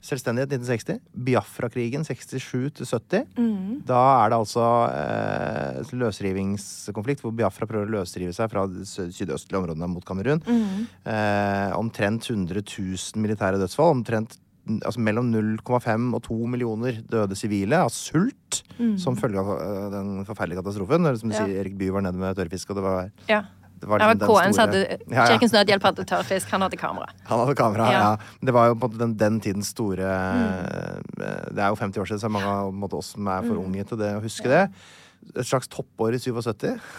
Selvstendighet 1960. Biafra-krigen 67 til 70. Mm. Da er det altså eh, løsrivingskonflikt hvor Biafra prøver å løsrive seg fra de sydøstlige områdene mot Kamerun. Mm. Eh, omtrent 100 000 militære dødsfall. Omtrent altså mellom 0,5 og 2 millioner døde sivile av sult som følge av eh, den forferdelige katastrofen. Som du Mm. Ja. sier, Erik Bye var nede med tørrfisk, og det var, Ja. Det var liksom ja, KN store- hadde Ja, ja. Kirkens Nødhjelp hadde tørrfisk, han hadde kamera. Han hadde kamera, ja. Ja. Det var jo på en den, den tidens store Mm. eh, Det er jo 50 år siden, så mange av måte, oss som er Mm. for unge til det å huske det. Et slags toppår i 77.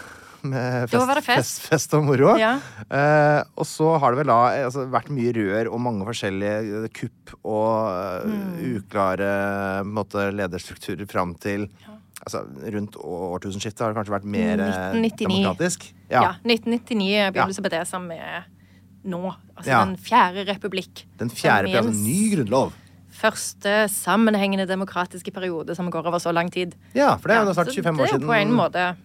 Med fest, fest. fest, fest og moro. Ja. Eh, og så har det vel da eh, altså, vært mye rør og mange forskjellige eh, kupp og Mm. uklare måte, lederstrukturer fram til Altså, rundt årtusenskiftet har det kanskje vært mer eh, 1999. demokratisk. Ja. 1999 er ja. på det som er nå. Altså Ja. den fjerde republikk. Den fjerde republikk, altså, ny grunnlov. Første sammenhengende demokratiske periode som går over så lang tid. Ja, for det er jo Ja, snart 25 år siden. Det er jo på en måte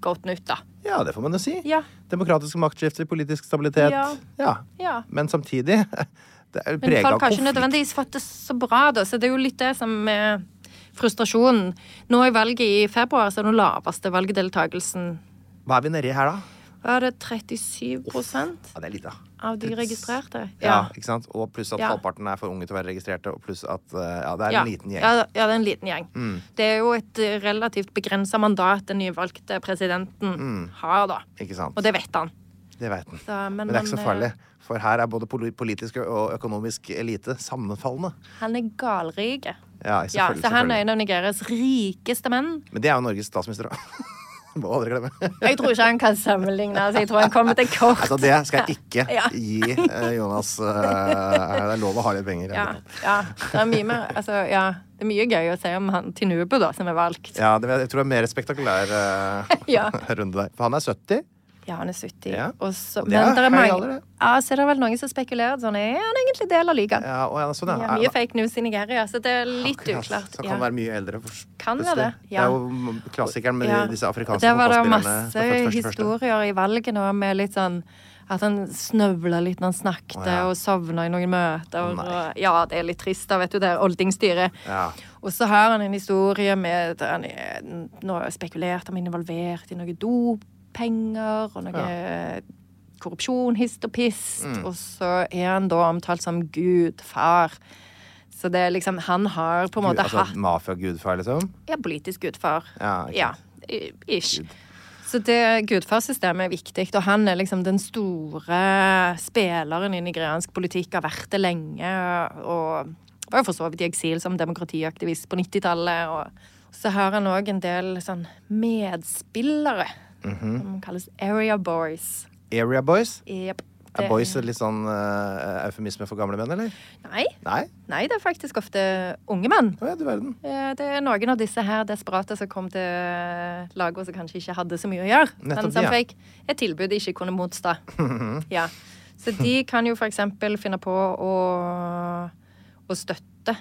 godt nytt, da. Ja, det får man jo si. Ja. Demokratiske maktskifter, politisk stabilitet. Ja. Ja. ja. Men samtidig det er Men folk har ikke nødvendigvis fått det så bra, da. Så det er jo litt det som er frustrasjonen. Nå i valget i februar så er den laveste valgdeltakelsen Hva er vi nedi her, da? Var det 37% Ja, det er lite. da. av de registrerte? Ja. ikke sant? Og pluss at Ja. halvparten er for unge til å være registrerte, og pluss at eh, Ja, det er Ja. en liten gjeng. Ja, ja, det er en liten gjeng. Mm. Det er jo et eh, relativt begrensa mandat den nyvalgte presidenten Mm. har, da. Ikke sant? Og det vet han. Det vet den. Så, men, Men det er ikke så farlig. For her er både politisk og økonomisk elite sammenfallende. eh, Han er galrik. Ja, Ja, så han er en av Nigerias rikeste menn. Men det er jo Norges statsminister, da. Må aldri glemme. Jeg tror ikke han kan sammenligne. Altså, jeg tror han kommer til kort. Altså, det skal jeg ikke Ja. gi eh, Jonas. Uh, det er lov å ha litt penger. Ja, ja. Det er mye mer altså, ja, Det er mye gøy å si om han Tinubu, da, som er valgt. Ja, det, jeg tror det er mer spektakulær uh, Ja. runde der. For han er 70. Ja, han er 70. Ja. Og så, Og det er det er mange, alder, det. ja, så er det vel noen som spekulerer sånn Er han egentlig del av ligaen? Ja, og ja, sånn, ja. Ja, mye fake news i Nigeria, så det er litt Akkurat. uklart. Han kan være mye eldre. For, Kan det, det, ja. Det er jo klassikeren med disse afrikanske det var det masse historier i valget nå med litt sånn at han snøvla litt når han snakket, oh, ja. og sovna i noen møter. Å, og, ja, det er litt trist, da, vet du, det er oldingstyret. Ja. Og så har han en historie med han er nå spekulerte om involvert i noe doppenger og noe korrupsjon, hist og pist. Mm. Og så er han da omtalt som gudfar. Så det er liksom Han har på en måte altså, hatt Mafia-gudfar, liksom? Ja, politisk gudfar. Ja, Ja, ish. Gud. Så det gudfarsystemet er viktig, og han er liksom den store spilleren i nigeriansk politikk, har vært det lenge, og var jo for så vidt i eksil som demokratiaktivist på 90-tallet. Og så har han òg en del sånn medspillere, Mhm. som kalles Area Boys. Area Boys? Yep. Er boys litt sånn uh, eufemisme for gamle menn, eller? Nei, Nei? nei, det er faktisk ofte unge menn. Å ja, du verden. Eh, Det er noen av disse her desperate som kom til laget og som kanskje ikke hadde så mye å gjøre. Nettopp men som ja. fikk et tilbud de ikke kunne motstå. ja. Så de kan jo eksempel finne på å, å støtte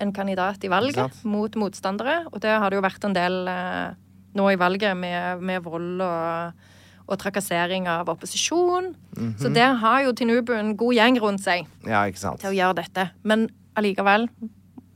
en kandidat i valget mot motstandere. Og det har det jo vært en del eh, nå i valget med, med vold og, og trakassering av opposisjon. Mhm. Så der har jo Tinubu en god gjeng rundt seg Ja, til å gjøre dette. Men allikevel,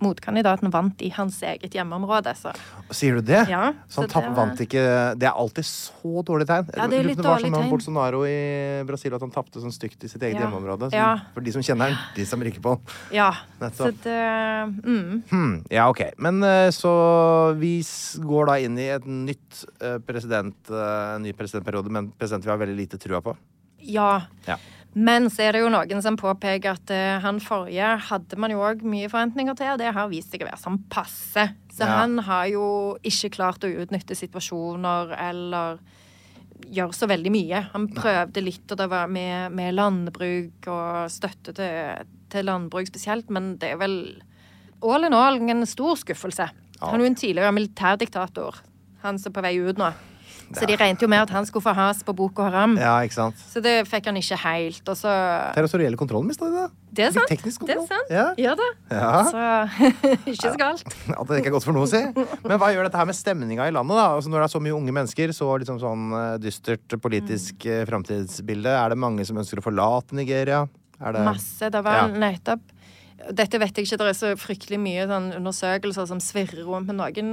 motkandidaten vant i hans eget hjemmeområde, så Sier du det? Ja, Så han tapp, vant ikke Det er alltid så dårlig tegn. Ja, det er litt det var som med. Bolsonaro i Brasil, at han tapte sånn stygt i sitt eget Ja. hjemmeområde. Så Ja. For de som kjenner han, de som rykker på han. ja. Nettopp. Så det mm. Hmm, ja, ok. Men eh, så vi går da inn i et nytt eh, president, eh, en ny presidentperiode, men president vi har veldig lite trua på. Ja. Ja. Men så er det jo noen som påpeker at uh, han forrige hadde man jo òg mye forventninger til, og det har vist seg å være sånn passe. Så Ja. han har jo ikke klart å utnytte situasjoner eller gjøre så veldig mye. Han prøvde litt, og det var med, med landbruk og støtte til, til landbruk spesielt, men det er vel all in all en stor skuffelse. Han er jo en tidligere militærdiktator, han som er på vei ut nå. Så de regnet jo med at han skulle få has på Boko Haram. Ja, ikke sant? Så det fikk han ikke helt. Og så Territorielle kontrollen mista de, da. Det er sant. Det er sant. Ja. Ja da. Ja. Så ikke så galt. At det ikke er godt for noe å si. Men hva gjør dette her med stemninga i landet, da? Altså, når det er så mye unge mennesker, så liksom sånn eh, dystert politisk mm. framtidsbilde. Er det mange som ønsker å forlate Nigeria? Er det Masse. Det var Ja. nettopp Dette vet jeg ikke, det er så fryktelig mye sånn undersøkelser som svirrer rundt. Men noen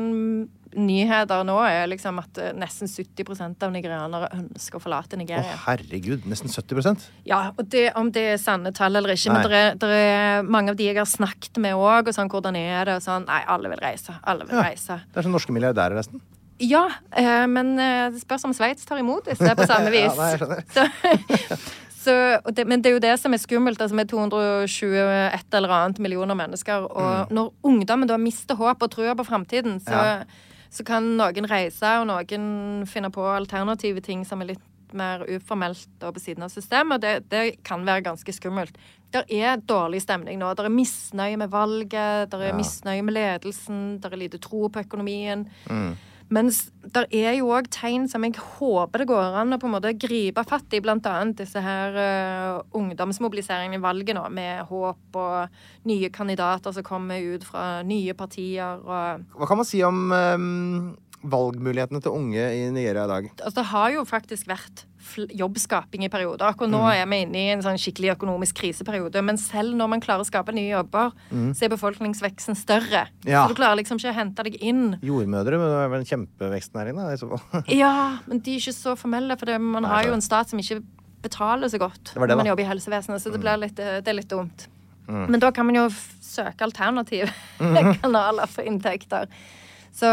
nyheter nå er liksom at eh, nesten 70% av nigerianere ønsker å forlate Nigeria. Å, herregud. Nesten 70% Ja, og det, Om det er sanne tall eller ikke, Nei. men det er, det er mange av de jeg har snakket med òg, og sånn, hvordan er det? Og sånn, Nei, alle vil reise. Alle vil Ja. reise. Det er som norske milliardærer, nesten. Ja, eh, men eh, det spørs om Sveits tar imot disse på samme vis. Ja, nei, jeg skjønner. Så, så, det, men det er jo det som er skummelt, altså med 221 eller annet millioner mennesker. Og når ungdommen da mister håp og trua på framtiden, så, Mm. Ja. Så kan noen reise, og noen finne på alternative ting som er litt mer uformelt og på siden av systemet. og Det, det kan være ganske skummelt. Det er dårlig stemning nå. Det er misnøye med valget, det er Ja. misnøye med ledelsen, det er lite tro på økonomien. Mm. Mens det er jo òg tegn som jeg håper det går an å på en måte gripe fatt i, annet disse her uh, ungdomsmobiliseringene i valget nå, med håp og nye kandidater som kommer ut fra nye partier og Hva kan man si om um, valgmulighetene til unge i Nigeria i dag? Altså, det har jo faktisk vært jobbskaping i perioder. Akkurat nå Mm. er vi inne i en sånn skikkelig økonomisk kriseperiode. Men selv når man klarer å skape nye jobber, så er befolkningsveksten større. Mm. Ja. Så du klarer liksom ikke å hente deg inn. Jordmødre men det er vel en kjempevekstnæring, da, i så fall. Ja, men de er ikke så formelle, for det, man Nei, har jo en stat som ikke betaler så godt Det det, når man jobber i helsevesenet, så det, blir litt, eh, det er litt dumt. Mm. Men da kan man jo søke alternative kanaler for inntekter. Så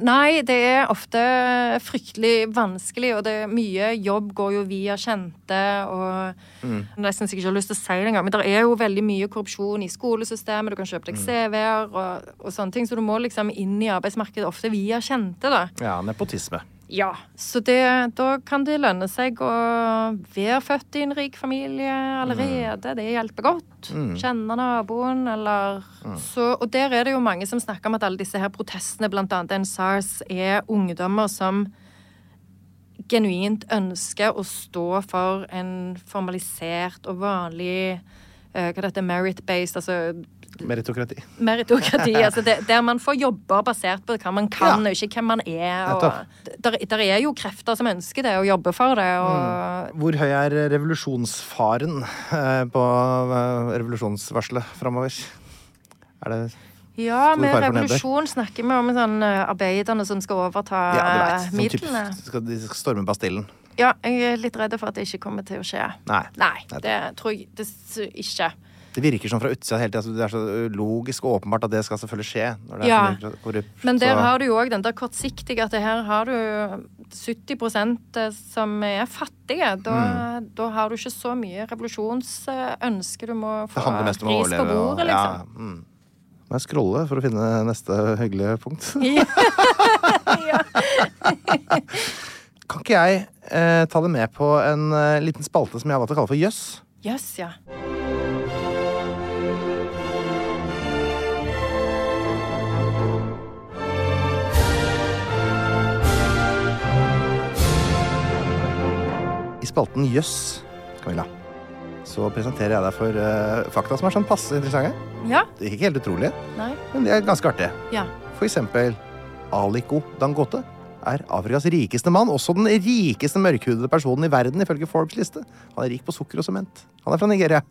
nei, det er ofte fryktelig vanskelig, og det er mye jobb går jo via kjente, og Mm. Nesten så jeg ikke har lyst til å si det engang, men det er jo veldig mye korrupsjon i skolesystemet, du kan kjøpe Mm. deg CV-er og, og sånne ting, så du må liksom inn i arbeidsmarkedet ofte via kjente, da. Ja, nepotisme. Ja, så det, da kan det lønne seg å være født i en rik familie allerede. Det hjelper godt. Mm. Kjenne naboen, eller så, Og der er det jo mange som snakker om at alle disse her protestene, annet en SARS, er ungdommer som genuint ønsker å stå for en formalisert og vanlig eh, hva det heter, merit-based, altså Meritokrati. meritokrati. altså det, der man får jobber basert på hva man kan, Ja. og ikke hvem man er. Og der, der er jo krefter som ønsker det, og jobber for det. Og Hvor høy er revolusjonsfaren eh, på eh, revolusjonsvarselet framover? Er det Ja, med revolusjon snakker vi om sånn eh, arbeiderne som skal overta Ja, vet. Sånn typ, midlene. skal de skal storme Bastillen? Ja, jeg er litt redd for at det ikke kommer til å skje. Nei. Nei, det tror jeg det ikke. Det virker sånn fra utsida hele tida. Altså, Det er så logisk og åpenbart at det skal selvfølgelig skje. Ja. korrupt. Men der så- har du jo òg den der kortsiktige at det her har du 70% som er fattige. Da, Mm. da har du ikke så mye revolusjonsønske. Du må få ris på overleve. liksom. ja, mm. Må jeg scrolle for å finne neste hyggelige punkt? Ja. Kan ikke jeg eh, ta det med på en eh, liten spalte som jeg har valgt å kalle for Jøss? Jøss, ja. Spalten Jøss, Camilla, så presenterer jeg deg for uh, fakta som er sånn passe interessante. Ja? Det er ikke helt utrolige, Nei? men de er ganske artige. Ja. For eksempel Aliko Dangote er Afrikas rikeste mann, også den rikeste mørkhudede personen i verden ifølge Forbes liste. Han er rik på sukker og sement. Han er fra Nigeria.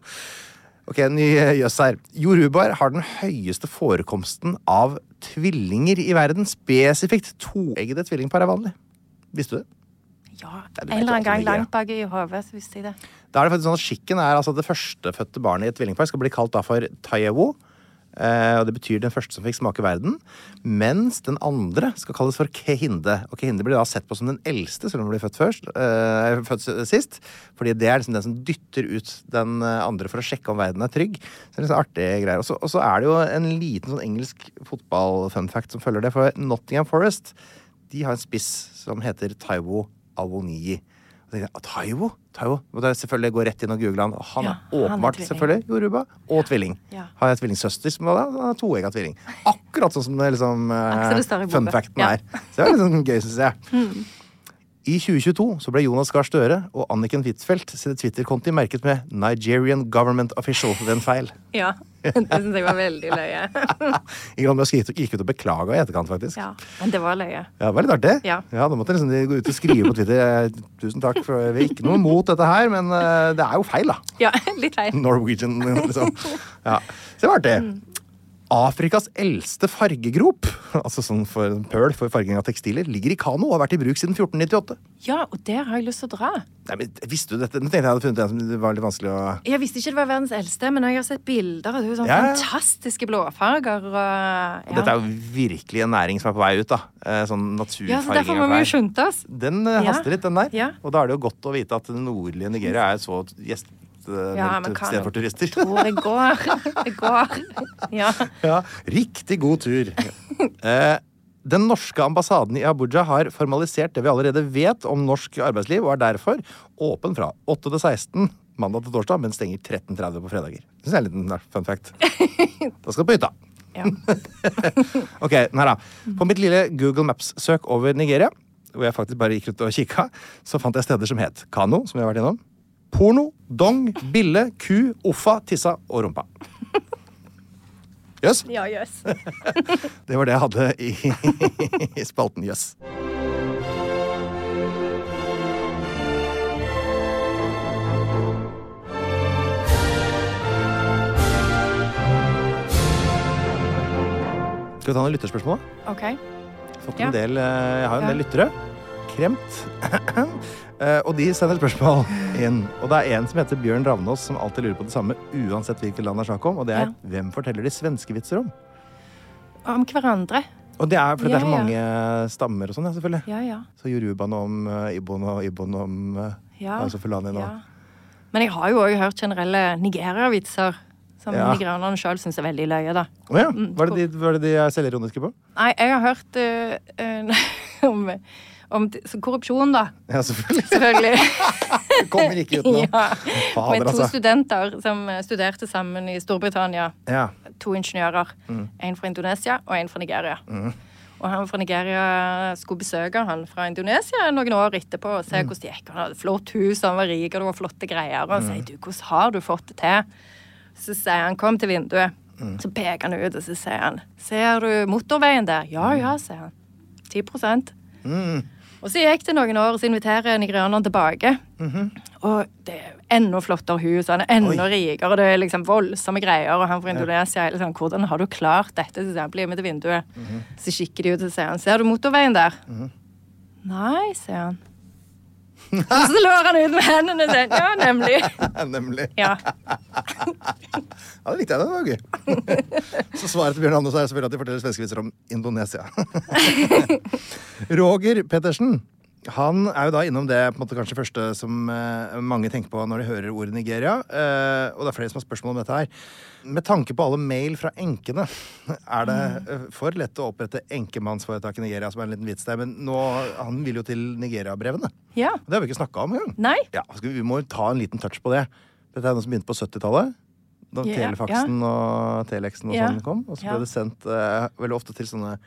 Ok, ny eh, jøss her. Jorubar har den høyeste forekomsten av tvillinger i verden. Spesifikt toeggede tvillingpar er vanlig. Visste du det? Ja. En eller annen gang langt bak i hodet så visste jeg det. Da er det faktisk sånn at Skikken er altså det førstefødte barnet i et tvillingpar skal bli kalt da for Tayewo. Eh, og Det betyr den første som fikk smake verden. Mens den andre skal kalles for Kehinde. Og Kehinde blir da sett på som den eldste, selv om hun blir født først. Eh, født sist. Fordi det er liksom den som dytter ut den eh, andre for å sjekke om verden er trygg. Så det er liksom artige greier. Og så- Og så er det jo en liten sånn engelsk fotball-funfact som følger det. For Nottingham Forest de har en spiss som heter Taiwo Awoniyi. «Ah, Taiwo? Taiwo? Og det er selvfølgelig gå rett inn og google han. Han Ja, er han er åpenbart selvfølgelig Yoruba og tvilling. Ja. Har jeg tvillingsøster som var da? Er toegga tvilling. Akkurat sånn som det liksom det eh, boka. funfacten Ja. er. Så det er litt sånn gøy, syns jeg. I 2022 så ble Jonas Gahr Støre og Anniken Huitfeldt sine Twitter-konti merket med 'Nigerian Government Official' ved en feil. Ja. Det syns jeg var veldig løye. Ambra skrev- gikk ut og beklaga i etterkant, faktisk. Ja. Men det var løye. Ja, det var litt artig. Ja. da måtte liksom de gå ut og skrive på Twitter Tusen takk, for vi har ikke noe mot dette her, men eh, det er jo feil, da. Ja, litt feil. Norwegian, liksom. Ja. Så det var artig. Afrikas eldste fargegrop, altså sånn for pøl for farging av tekstiler, ligger i Kano og har vært i bruk siden 1498. Ja, og der har jeg lyst til å dra. Nei, men Visste du dette? Nå tenkte jeg hadde funnet en som det var litt vanskelig å Jeg visste ikke det var verdens eldste, men jeg har sett bilder av det. er jo sånne Ja, fantastiske blåfarger. Og, ja. Dette er jo virkelig en næring som er på vei ut, da. Eh, Sånn naturfarging. ja, så derfor må vi jo skynde oss. Den eh, haster litt, den der. Ja. Og da er det jo godt å vite at nordlige Nigeria er så gjest... Ja, men et sted for turister. Tror det går. Det går. Ja. Ja, riktig god tur. Eh, den norske ambassaden i Abuja har formalisert det vi allerede vet om norsk arbeidsliv, og er derfor åpen fra 8 til 16 mandag til torsdag, men stenger 13.30 på fredager. Det er en liten eh, fun fact. Da skal du på hytta. ja. Ok, her da. På mitt lille Google Maps-søk over Nigeria, hvor jeg faktisk bare gikk rundt og kikka, så fant jeg steder som het Kano, som vi har vært innom, Porno, Dong, Bille, Ku, Offa, Tissa og Rumpa. Jøss. Ja, jøss. Det var det jeg hadde i, i spalten Jøss. Skal vi ta noen lytterspørsmål? OK. Fått Ja. del, eh, jeg har jo en del lyttere. Kremt. Eh, og de sender spørsmål inn. Og det er en som heter Bjørn Ravnås, som alltid lurer på det samme uansett hvilket land det er snakk om. Og det er Ja. hvem forteller de svenske vitser om? Om hverandre. Og det er fordi det er så mange ja. stammer og sånn, ja, selvfølgelig. Ja, ja. Så yorubaen om uh, ibon og ibon om uh, Ja. altså fulani nå. ja. Men jeg har jo òg hørt generelle Nigeria-vitser. Som Ja. nigerianerne sjøl syns er veldig løye, da. Oh, ja. Mm, Var det de, var det de er selvironiske på? Nei, jeg har hørt uh, om, om korrupsjon, da. Ja, selvfølgelig. Selvfølgelig. Det kommer ikke ut nå. ja. Fader, Med to altså. studenter som eh, studerte sammen i Storbritannia. Ja. To ingeniører. Mm. En fra Indonesia og en fra Nigeria. Og han fra Nigeria skulle besøke han fra Indonesia noen år etterpå og se hvordan det gikk. Han hadde flott hus, han var rik, og det var flotte greier. Og han sier du, hvordan har du fått det til? Så sier han kom til vinduet. Så peker han ut, og så sier han ser du motorveien der? Ja, ja, sier han. 10 Og så gikk det noen år, og så inviterer nigerianeren tilbake. Og det er enda flottere hus, og han er enda rikere, og det er liksom voldsomme greier. Og han fra Indonesia er liksom, hvordan har du klart dette? Så han, bli med til vinduet. Så kikker de ut og sier han, ser du motorveien der? Nei, sier han. Og så slår han ut med hendene sine. ja, nemlig. Nemlig. Ja. Ja, det likte jeg. Det var gøy. Så svaret til Bjørn Anders er selvfølgelig at de forteller svenskevitser om Indonesia. Roger Pettersen. Han er jo da innom det på en måte kanskje første som eh, mange tenker på når de hører ordet Nigeria. Eh, og det er flere som har spørsmål om dette her. Med tanke på alle mail fra enkene, er det eh, for lett å opprette enkemannsforetak i Nigeria, som er en liten vits der, men nå, han vil jo til Nigeria-brevene. ja. Det har vi ikke snakka om engang. Nei. Ja, skal vi, må jo ta en liten touch på det. Dette er noe som begynte på 70-tallet. Da yeah, telefaksen yeah. og telexen og yeah. sånn kom. Og så ble det sendt eh, veldig ofte til sånne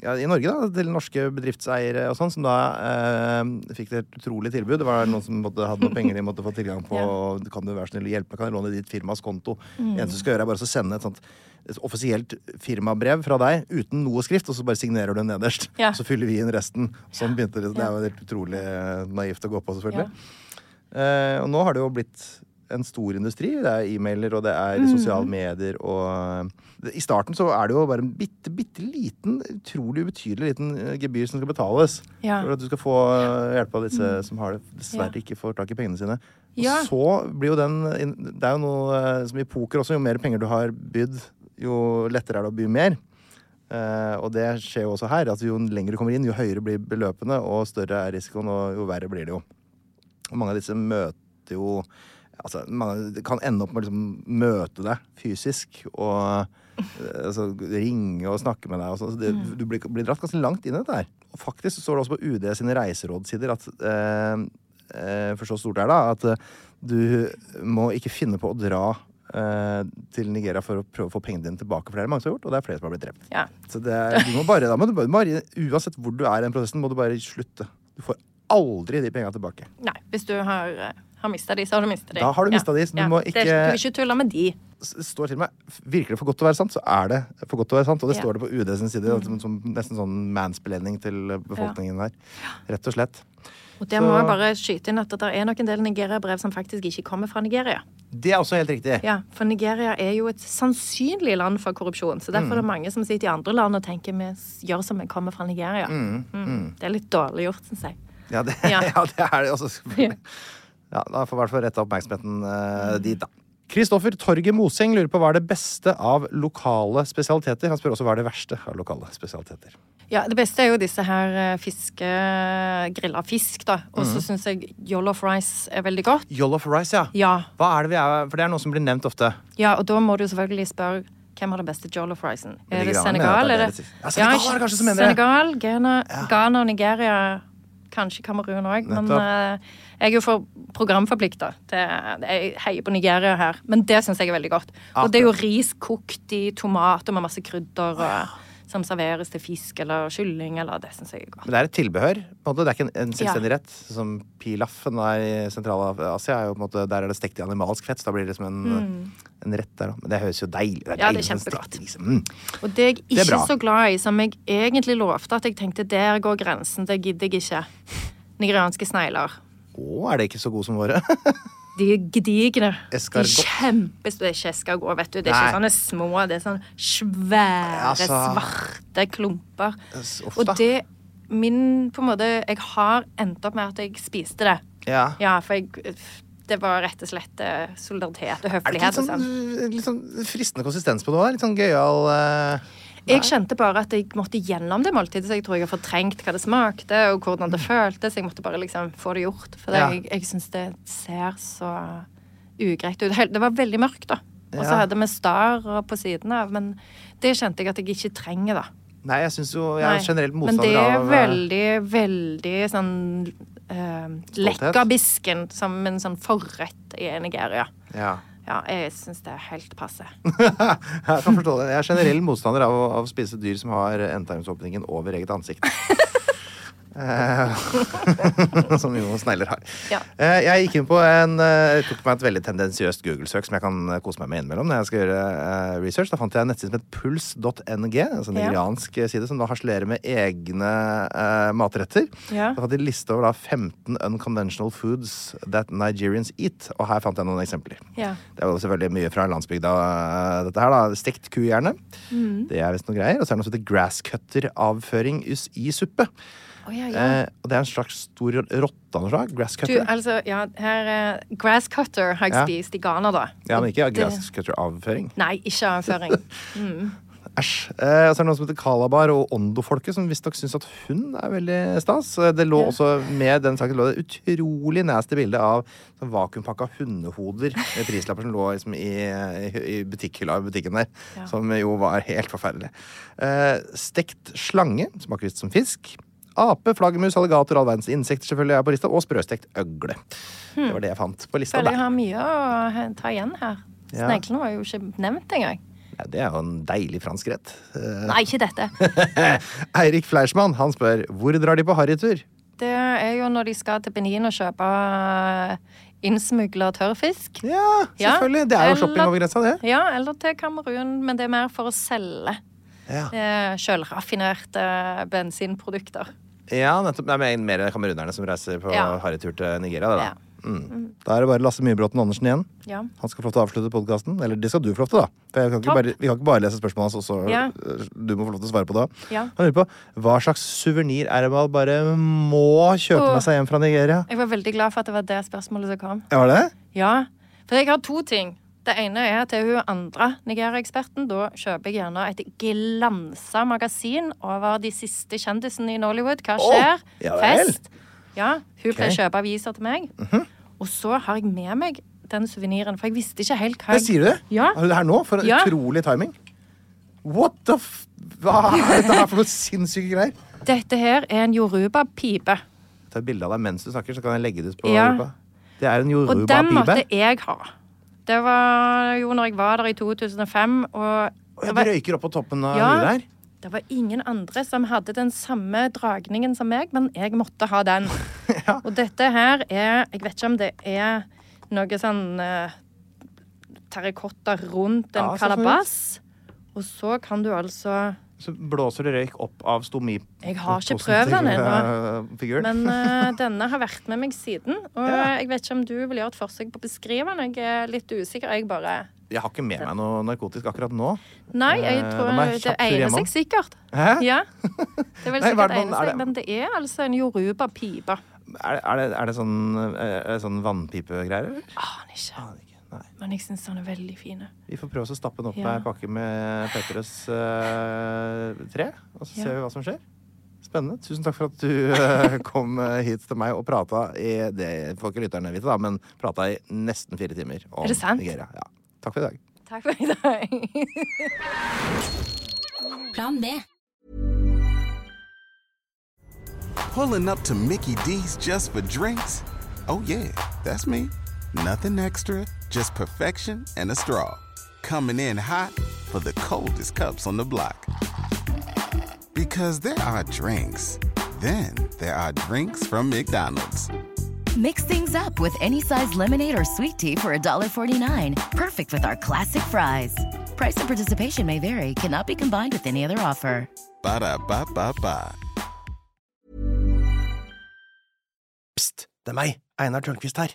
ja, I Norge, da, til norske bedriftseiere og sånn, som da eh, fikk et utrolig tilbud. Det var noen som måtte, hadde noen penger de måtte få tilgang på. Ja. og Kan du være snill å hjelpe meg? Kan jeg låne ditt firmas konto? Mm. Det eneste du skal gjøre, er bare å sende et sånt et offisielt firmabrev fra deg uten noe skrift, og så bare signerer du nederst. Ja. Så fyller vi inn resten. Sånn begynte det. Det er jo helt utrolig eh, naivt å gå på, selvfølgelig. Eh, og nå har det jo blitt en stor industri. Det er e-mailer, og det er Mm. sosiale medier og I starten så er det jo bare en bitte, bitte liten, utrolig ubetydelig liten eh, gebyr som skal betales. Ja. Mm. For at du skal få eh, hjelp av disse som har det, dessverre ikke får tak i pengene sine. Og Ja. så blir jo den Det er jo noe eh, som i poker også. Jo mer penger du har bydd, jo lettere er det å by mer. Uh, og det skjer jo også her. at Jo lenger du kommer inn, jo høyere blir beløpene, og større er risikoen, og jo verre blir det jo. Og mange av disse møter jo altså, Man kan ende opp med å liksom møte deg fysisk og eh, altså, ringe og snakke med deg. Og sånn. så det, Du blir, blir dratt ganske langt inn i dette her. Og faktisk så står det også på UD sine reiserådssider at eh, eh, For så stort er det, at eh, du må ikke finne på å dra eh, til Nigeria for å prøve å få pengene dine tilbake. For det er det mange som har gjort, og det er flere som har blitt drept. Ja. Så det du må bare, da du bare, uansett hvor du er i den prosessen, må du bare slutte. Du får aldri de pengene tilbake. Nei, hvis du har, har mista de, så har du mista de. Da har du mistet de, så du må ikke- du vil ikke tulle med de. Står til meg, Virker det for godt til å være sant, så er det for godt til å være sant. Og det står det på UD sin side, som, som nesten sånn mansplaining til befolkningen der. Rett og slett. Og der må jeg bare skyte inn at det er nok en del Nigeria-brev som faktisk ikke kommer fra Nigeria. Det er også helt riktig. Ja, For Nigeria er jo et sannsynlig land for korrupsjon. Så derfor er det mange som sitter i andre land og tenker vi gjør som vi kommer fra Nigeria. Mm. Det er litt dårlig gjort, syns jeg. Ja, det, Ja. ja, det er det også. Ja, da får i hvert fall retta oppmerksomheten eh, dit, da. Kristoffer Torget Moseng lurer på hva er det beste av lokale spesialiteter. Han spør også hva er det verste av lokale spesialiteter. Ja, Det beste er jo disse her eh, fiske... Grilla fisk, da. Og så syns jeg jollof rice er veldig godt. Jollof rice, ja. Ja, Hva er det vi er For det er noe som blir nevnt ofte. ja, og da må du selvfølgelig spørre hvem har den beste jollof ricen? Er det Senegal? ja, det er det. Ja, Senegal er det kanskje som mener det. Senegal, Ghana, Ghana og Nigeria. Kanskje Kamerun òg, men Nettopp. Jeg er jo for programforplikta. Jeg heier på Nigeria her, men det syns jeg er veldig godt. Og det er jo ris kokt i tomat og med masse krydder. Og, som serveres til fisk eller kylling, eller det syns jeg er godt. Men det er et tilbehør. på en måte. Det er ikke en, en selvstendig Ja. rett. Som pilaffen er i Sentral-Asia. er jo på en måte, Der er det stekt i animalsk fett. Så da blir det liksom en, en rett der. òg. Men det høres jo deilig det Mm. Ja, det er deilig kjempegodt. ris. Mm. Og det er jeg Det er ikke så glad i, som jeg egentlig lovte at jeg tenkte der går grensen, det gidder jeg ikke. Nigerianske snegler. Å, er det ikke så gode som våre? De er gedigne. De er Escargot. kjempestore. Escargot, vet du. Det er Nei. ikke sånne små, det er sånne svære, Altså. svarte klumper. Uff. Og det Min på en måte Jeg har endt opp med at jeg spiste det. Ja. Ja, for jeg Det var rett og slett eh, solidaritet og høflighet. Er det ikke litt sånn, sånn. litt sånn fristende konsistens på det òg? Litt sånn gøyal eh, Jeg kjente bare at jeg måtte gjennom det måltidet, så jeg tror jeg har fortrengt hva det smakte, og hvordan det føltes. Jeg måtte bare liksom få det gjort. For det, Ja. jeg, jeg syns det ser så ugreit ut. Det var veldig mørkt, da. Og så hadde vi star på siden av, men det kjente jeg at jeg ikke trenger, da. Nei, jeg syns jo Jeg er generelt motstander av Men det er eh, veldig, veldig sånn uh, Lekkerbisken som en sånn forrett i Nigeria. Ja. Ja, jeg syns det er helt passe. Jeg kan forstå det. Jeg er generell motstander av, å- av spise dyr som har endetarmsåpningen over eget ansikt. Eh, som jo snegler har. Ja. Eh, Jeg gikk inn på en eh, tok meg et veldig tendensiøst Google-søk som jeg kan kose meg med innimellom når jeg skal gjøre research. Da fant jeg en nettside som het puls.ng, altså en Ja. nigeriansk side som da harselerer med egne eh, matretter. Ja. Da fant de liste over da 15 unconventional foods that Nigerians eat, og her fant jeg noen eksempler. Ja. Det er jo selvfølgelig mye fra landsbygda, dette her. da. Stekt kuhjerne. Mm. Det er visst noe greier. Og så er det noe som heter grasscutter-avføring i suppe. Å, ja, ja. Eh, og det er en slags stor rotte av noe slag. Grasscutter. altså, ja, her eh, Grasscutter har jeg Ja. spist i Ghana, da. Ja, men ikke Det- grasscutter-avføring. Nei, ikke avføring. Æsj. Eh, og så er det noen som heter Kalabar og Ondo-folket, som visstnok syns at hund er veldig stas. Eh, Det lå Ja. også Med den saken lå det utrolig nasty bilde av sånn vakuumpakka hundehoder med prislapper som lå liksom i, i, i butikkhylla i butikken der. Ja. Som jo var helt forferdelig. Eh, stekt slange, smaker visst som fisk. Ape, flaggermus, alligator, all verdens insekter selvfølgelig er på lista. Og sprøstekt øgle. Det var det jeg fant på lista. Føler jeg har mye å ta igjen her. Ja. Sneglene var jo ikke nevnt engang. Ja, det er jo en deilig fransk rett. Eh, Nei, ikke dette. Eirik Fleischmann han spør hvor drar de på harrytur. Det er jo når de skal til Benin og kjøpe innsmugla tørrfisk. Ja, Ja, selvfølgelig. Det er jo shopping over grensa, det. Ja, eller til Kamerun, men det er mer for å selge Ja, eh, sjølraffinerte bensinprodukter. Ja nettopp. Det er mer- mer kamerunerne som reiser på Ja. harrytur til Nigeria. Det, da. Ja. Mm. da er det bare Lasse Myhrbråten Andersen igjen. Ja. Han skal få lov til å avslutte podkasten. Eller det skal du få lov til, da. For jeg kan ikke bare, vi kan ikke bare lese spørsmålet hans, og så Ja. øh, du må få lov til å svare på det. Ja. Han lurer på hva slags suvenir er det bare må kjøpe oh. med seg hjem fra Nigeria? Jeg var veldig glad for at det var det spørsmålet som kom. Ja, var det? Ja, for jeg har to ting. Det ene er til hun andre Nigeria-eksperten. Da kjøper jeg gjerne et glansa magasin over de siste kjendisene i Nollywood. Hva skjer? ja. Fest. Ja, hun pleier å kjøpe aviser til meg. Og så har jeg med meg den suveniren, for jeg visste ikke helt hva jeg... sier du det? Ja. Har du det her nå? For Ja. utrolig timing. What the f... Hva er dette her for noe sinnssyke greier? Dette her er en yoruba-pipe. Ta tar bilde av deg mens du snakker, så kan jeg legge det ut på Ja. Europa. Det er en Og den måtte jeg ha. Det var jo når jeg var der i 2005, og jeg var røyker opp på toppen av Ja. huet der. Det var ingen andre som hadde den samme dragningen som meg, men jeg måtte ha den. Og dette her er Jeg vet ikke om det er noe sånn uh, terrakotta rundt en Ja, kalabass. Og så kan du altså Så blåser det røyk opp av stomi... Jeg har ikke prøvd den ennå. eh. Men uh, denne har vært med meg siden. Og Ja. jeg vet ikke om du vil gjøre et forsøk på å beskrive den. Jeg er litt usikker. Jeg bare Jeg har ikke med meg noe narkotisk akkurat nå. Nei, jeg Eh, tror de det egner seg sikkert. Hæ? Ja. Det er sikkert egne seg, det- men det er altså en joruba-pipe. Er, det- er, er det sånn, er det sånn vannpipegreier, eller? Aner ikke. Nei. Men jeg syns den er veldig fin. Vi får prøve å stappe den opp Ja. med ei pakke med Petrus eh, tre, og så Ja. ser vi hva som skjer. Spennende. Tusen takk for at du eh, kom eh, hit til meg og prata i det får ikke lytterne vite, da, men prata i nesten fire timer om Er det sant? Nigeria. Ja. Takk for i dag. Takk for i dag. Plan B. Pulling up to Mickey D's just for drinks? Oh, yeah, that's me. Nothing extra, just perfection and a straw. Coming in hot for the coldest cups on the block. Because there are drinks, then there are drinks from McDonald's. Mix things up with any size lemonade or sweet tea for $1.49. Perfect with our classic fries. Price and participation may vary, cannot be combined with any other offer. Ba da ba ba ba. Pst, det er meg, Einar Tørnquist her,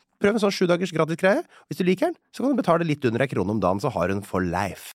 Prøv en sånn sju dagers gratis greie. Hvis du liker den, så kan du betale litt under ei krone om dagen, så har hun for life.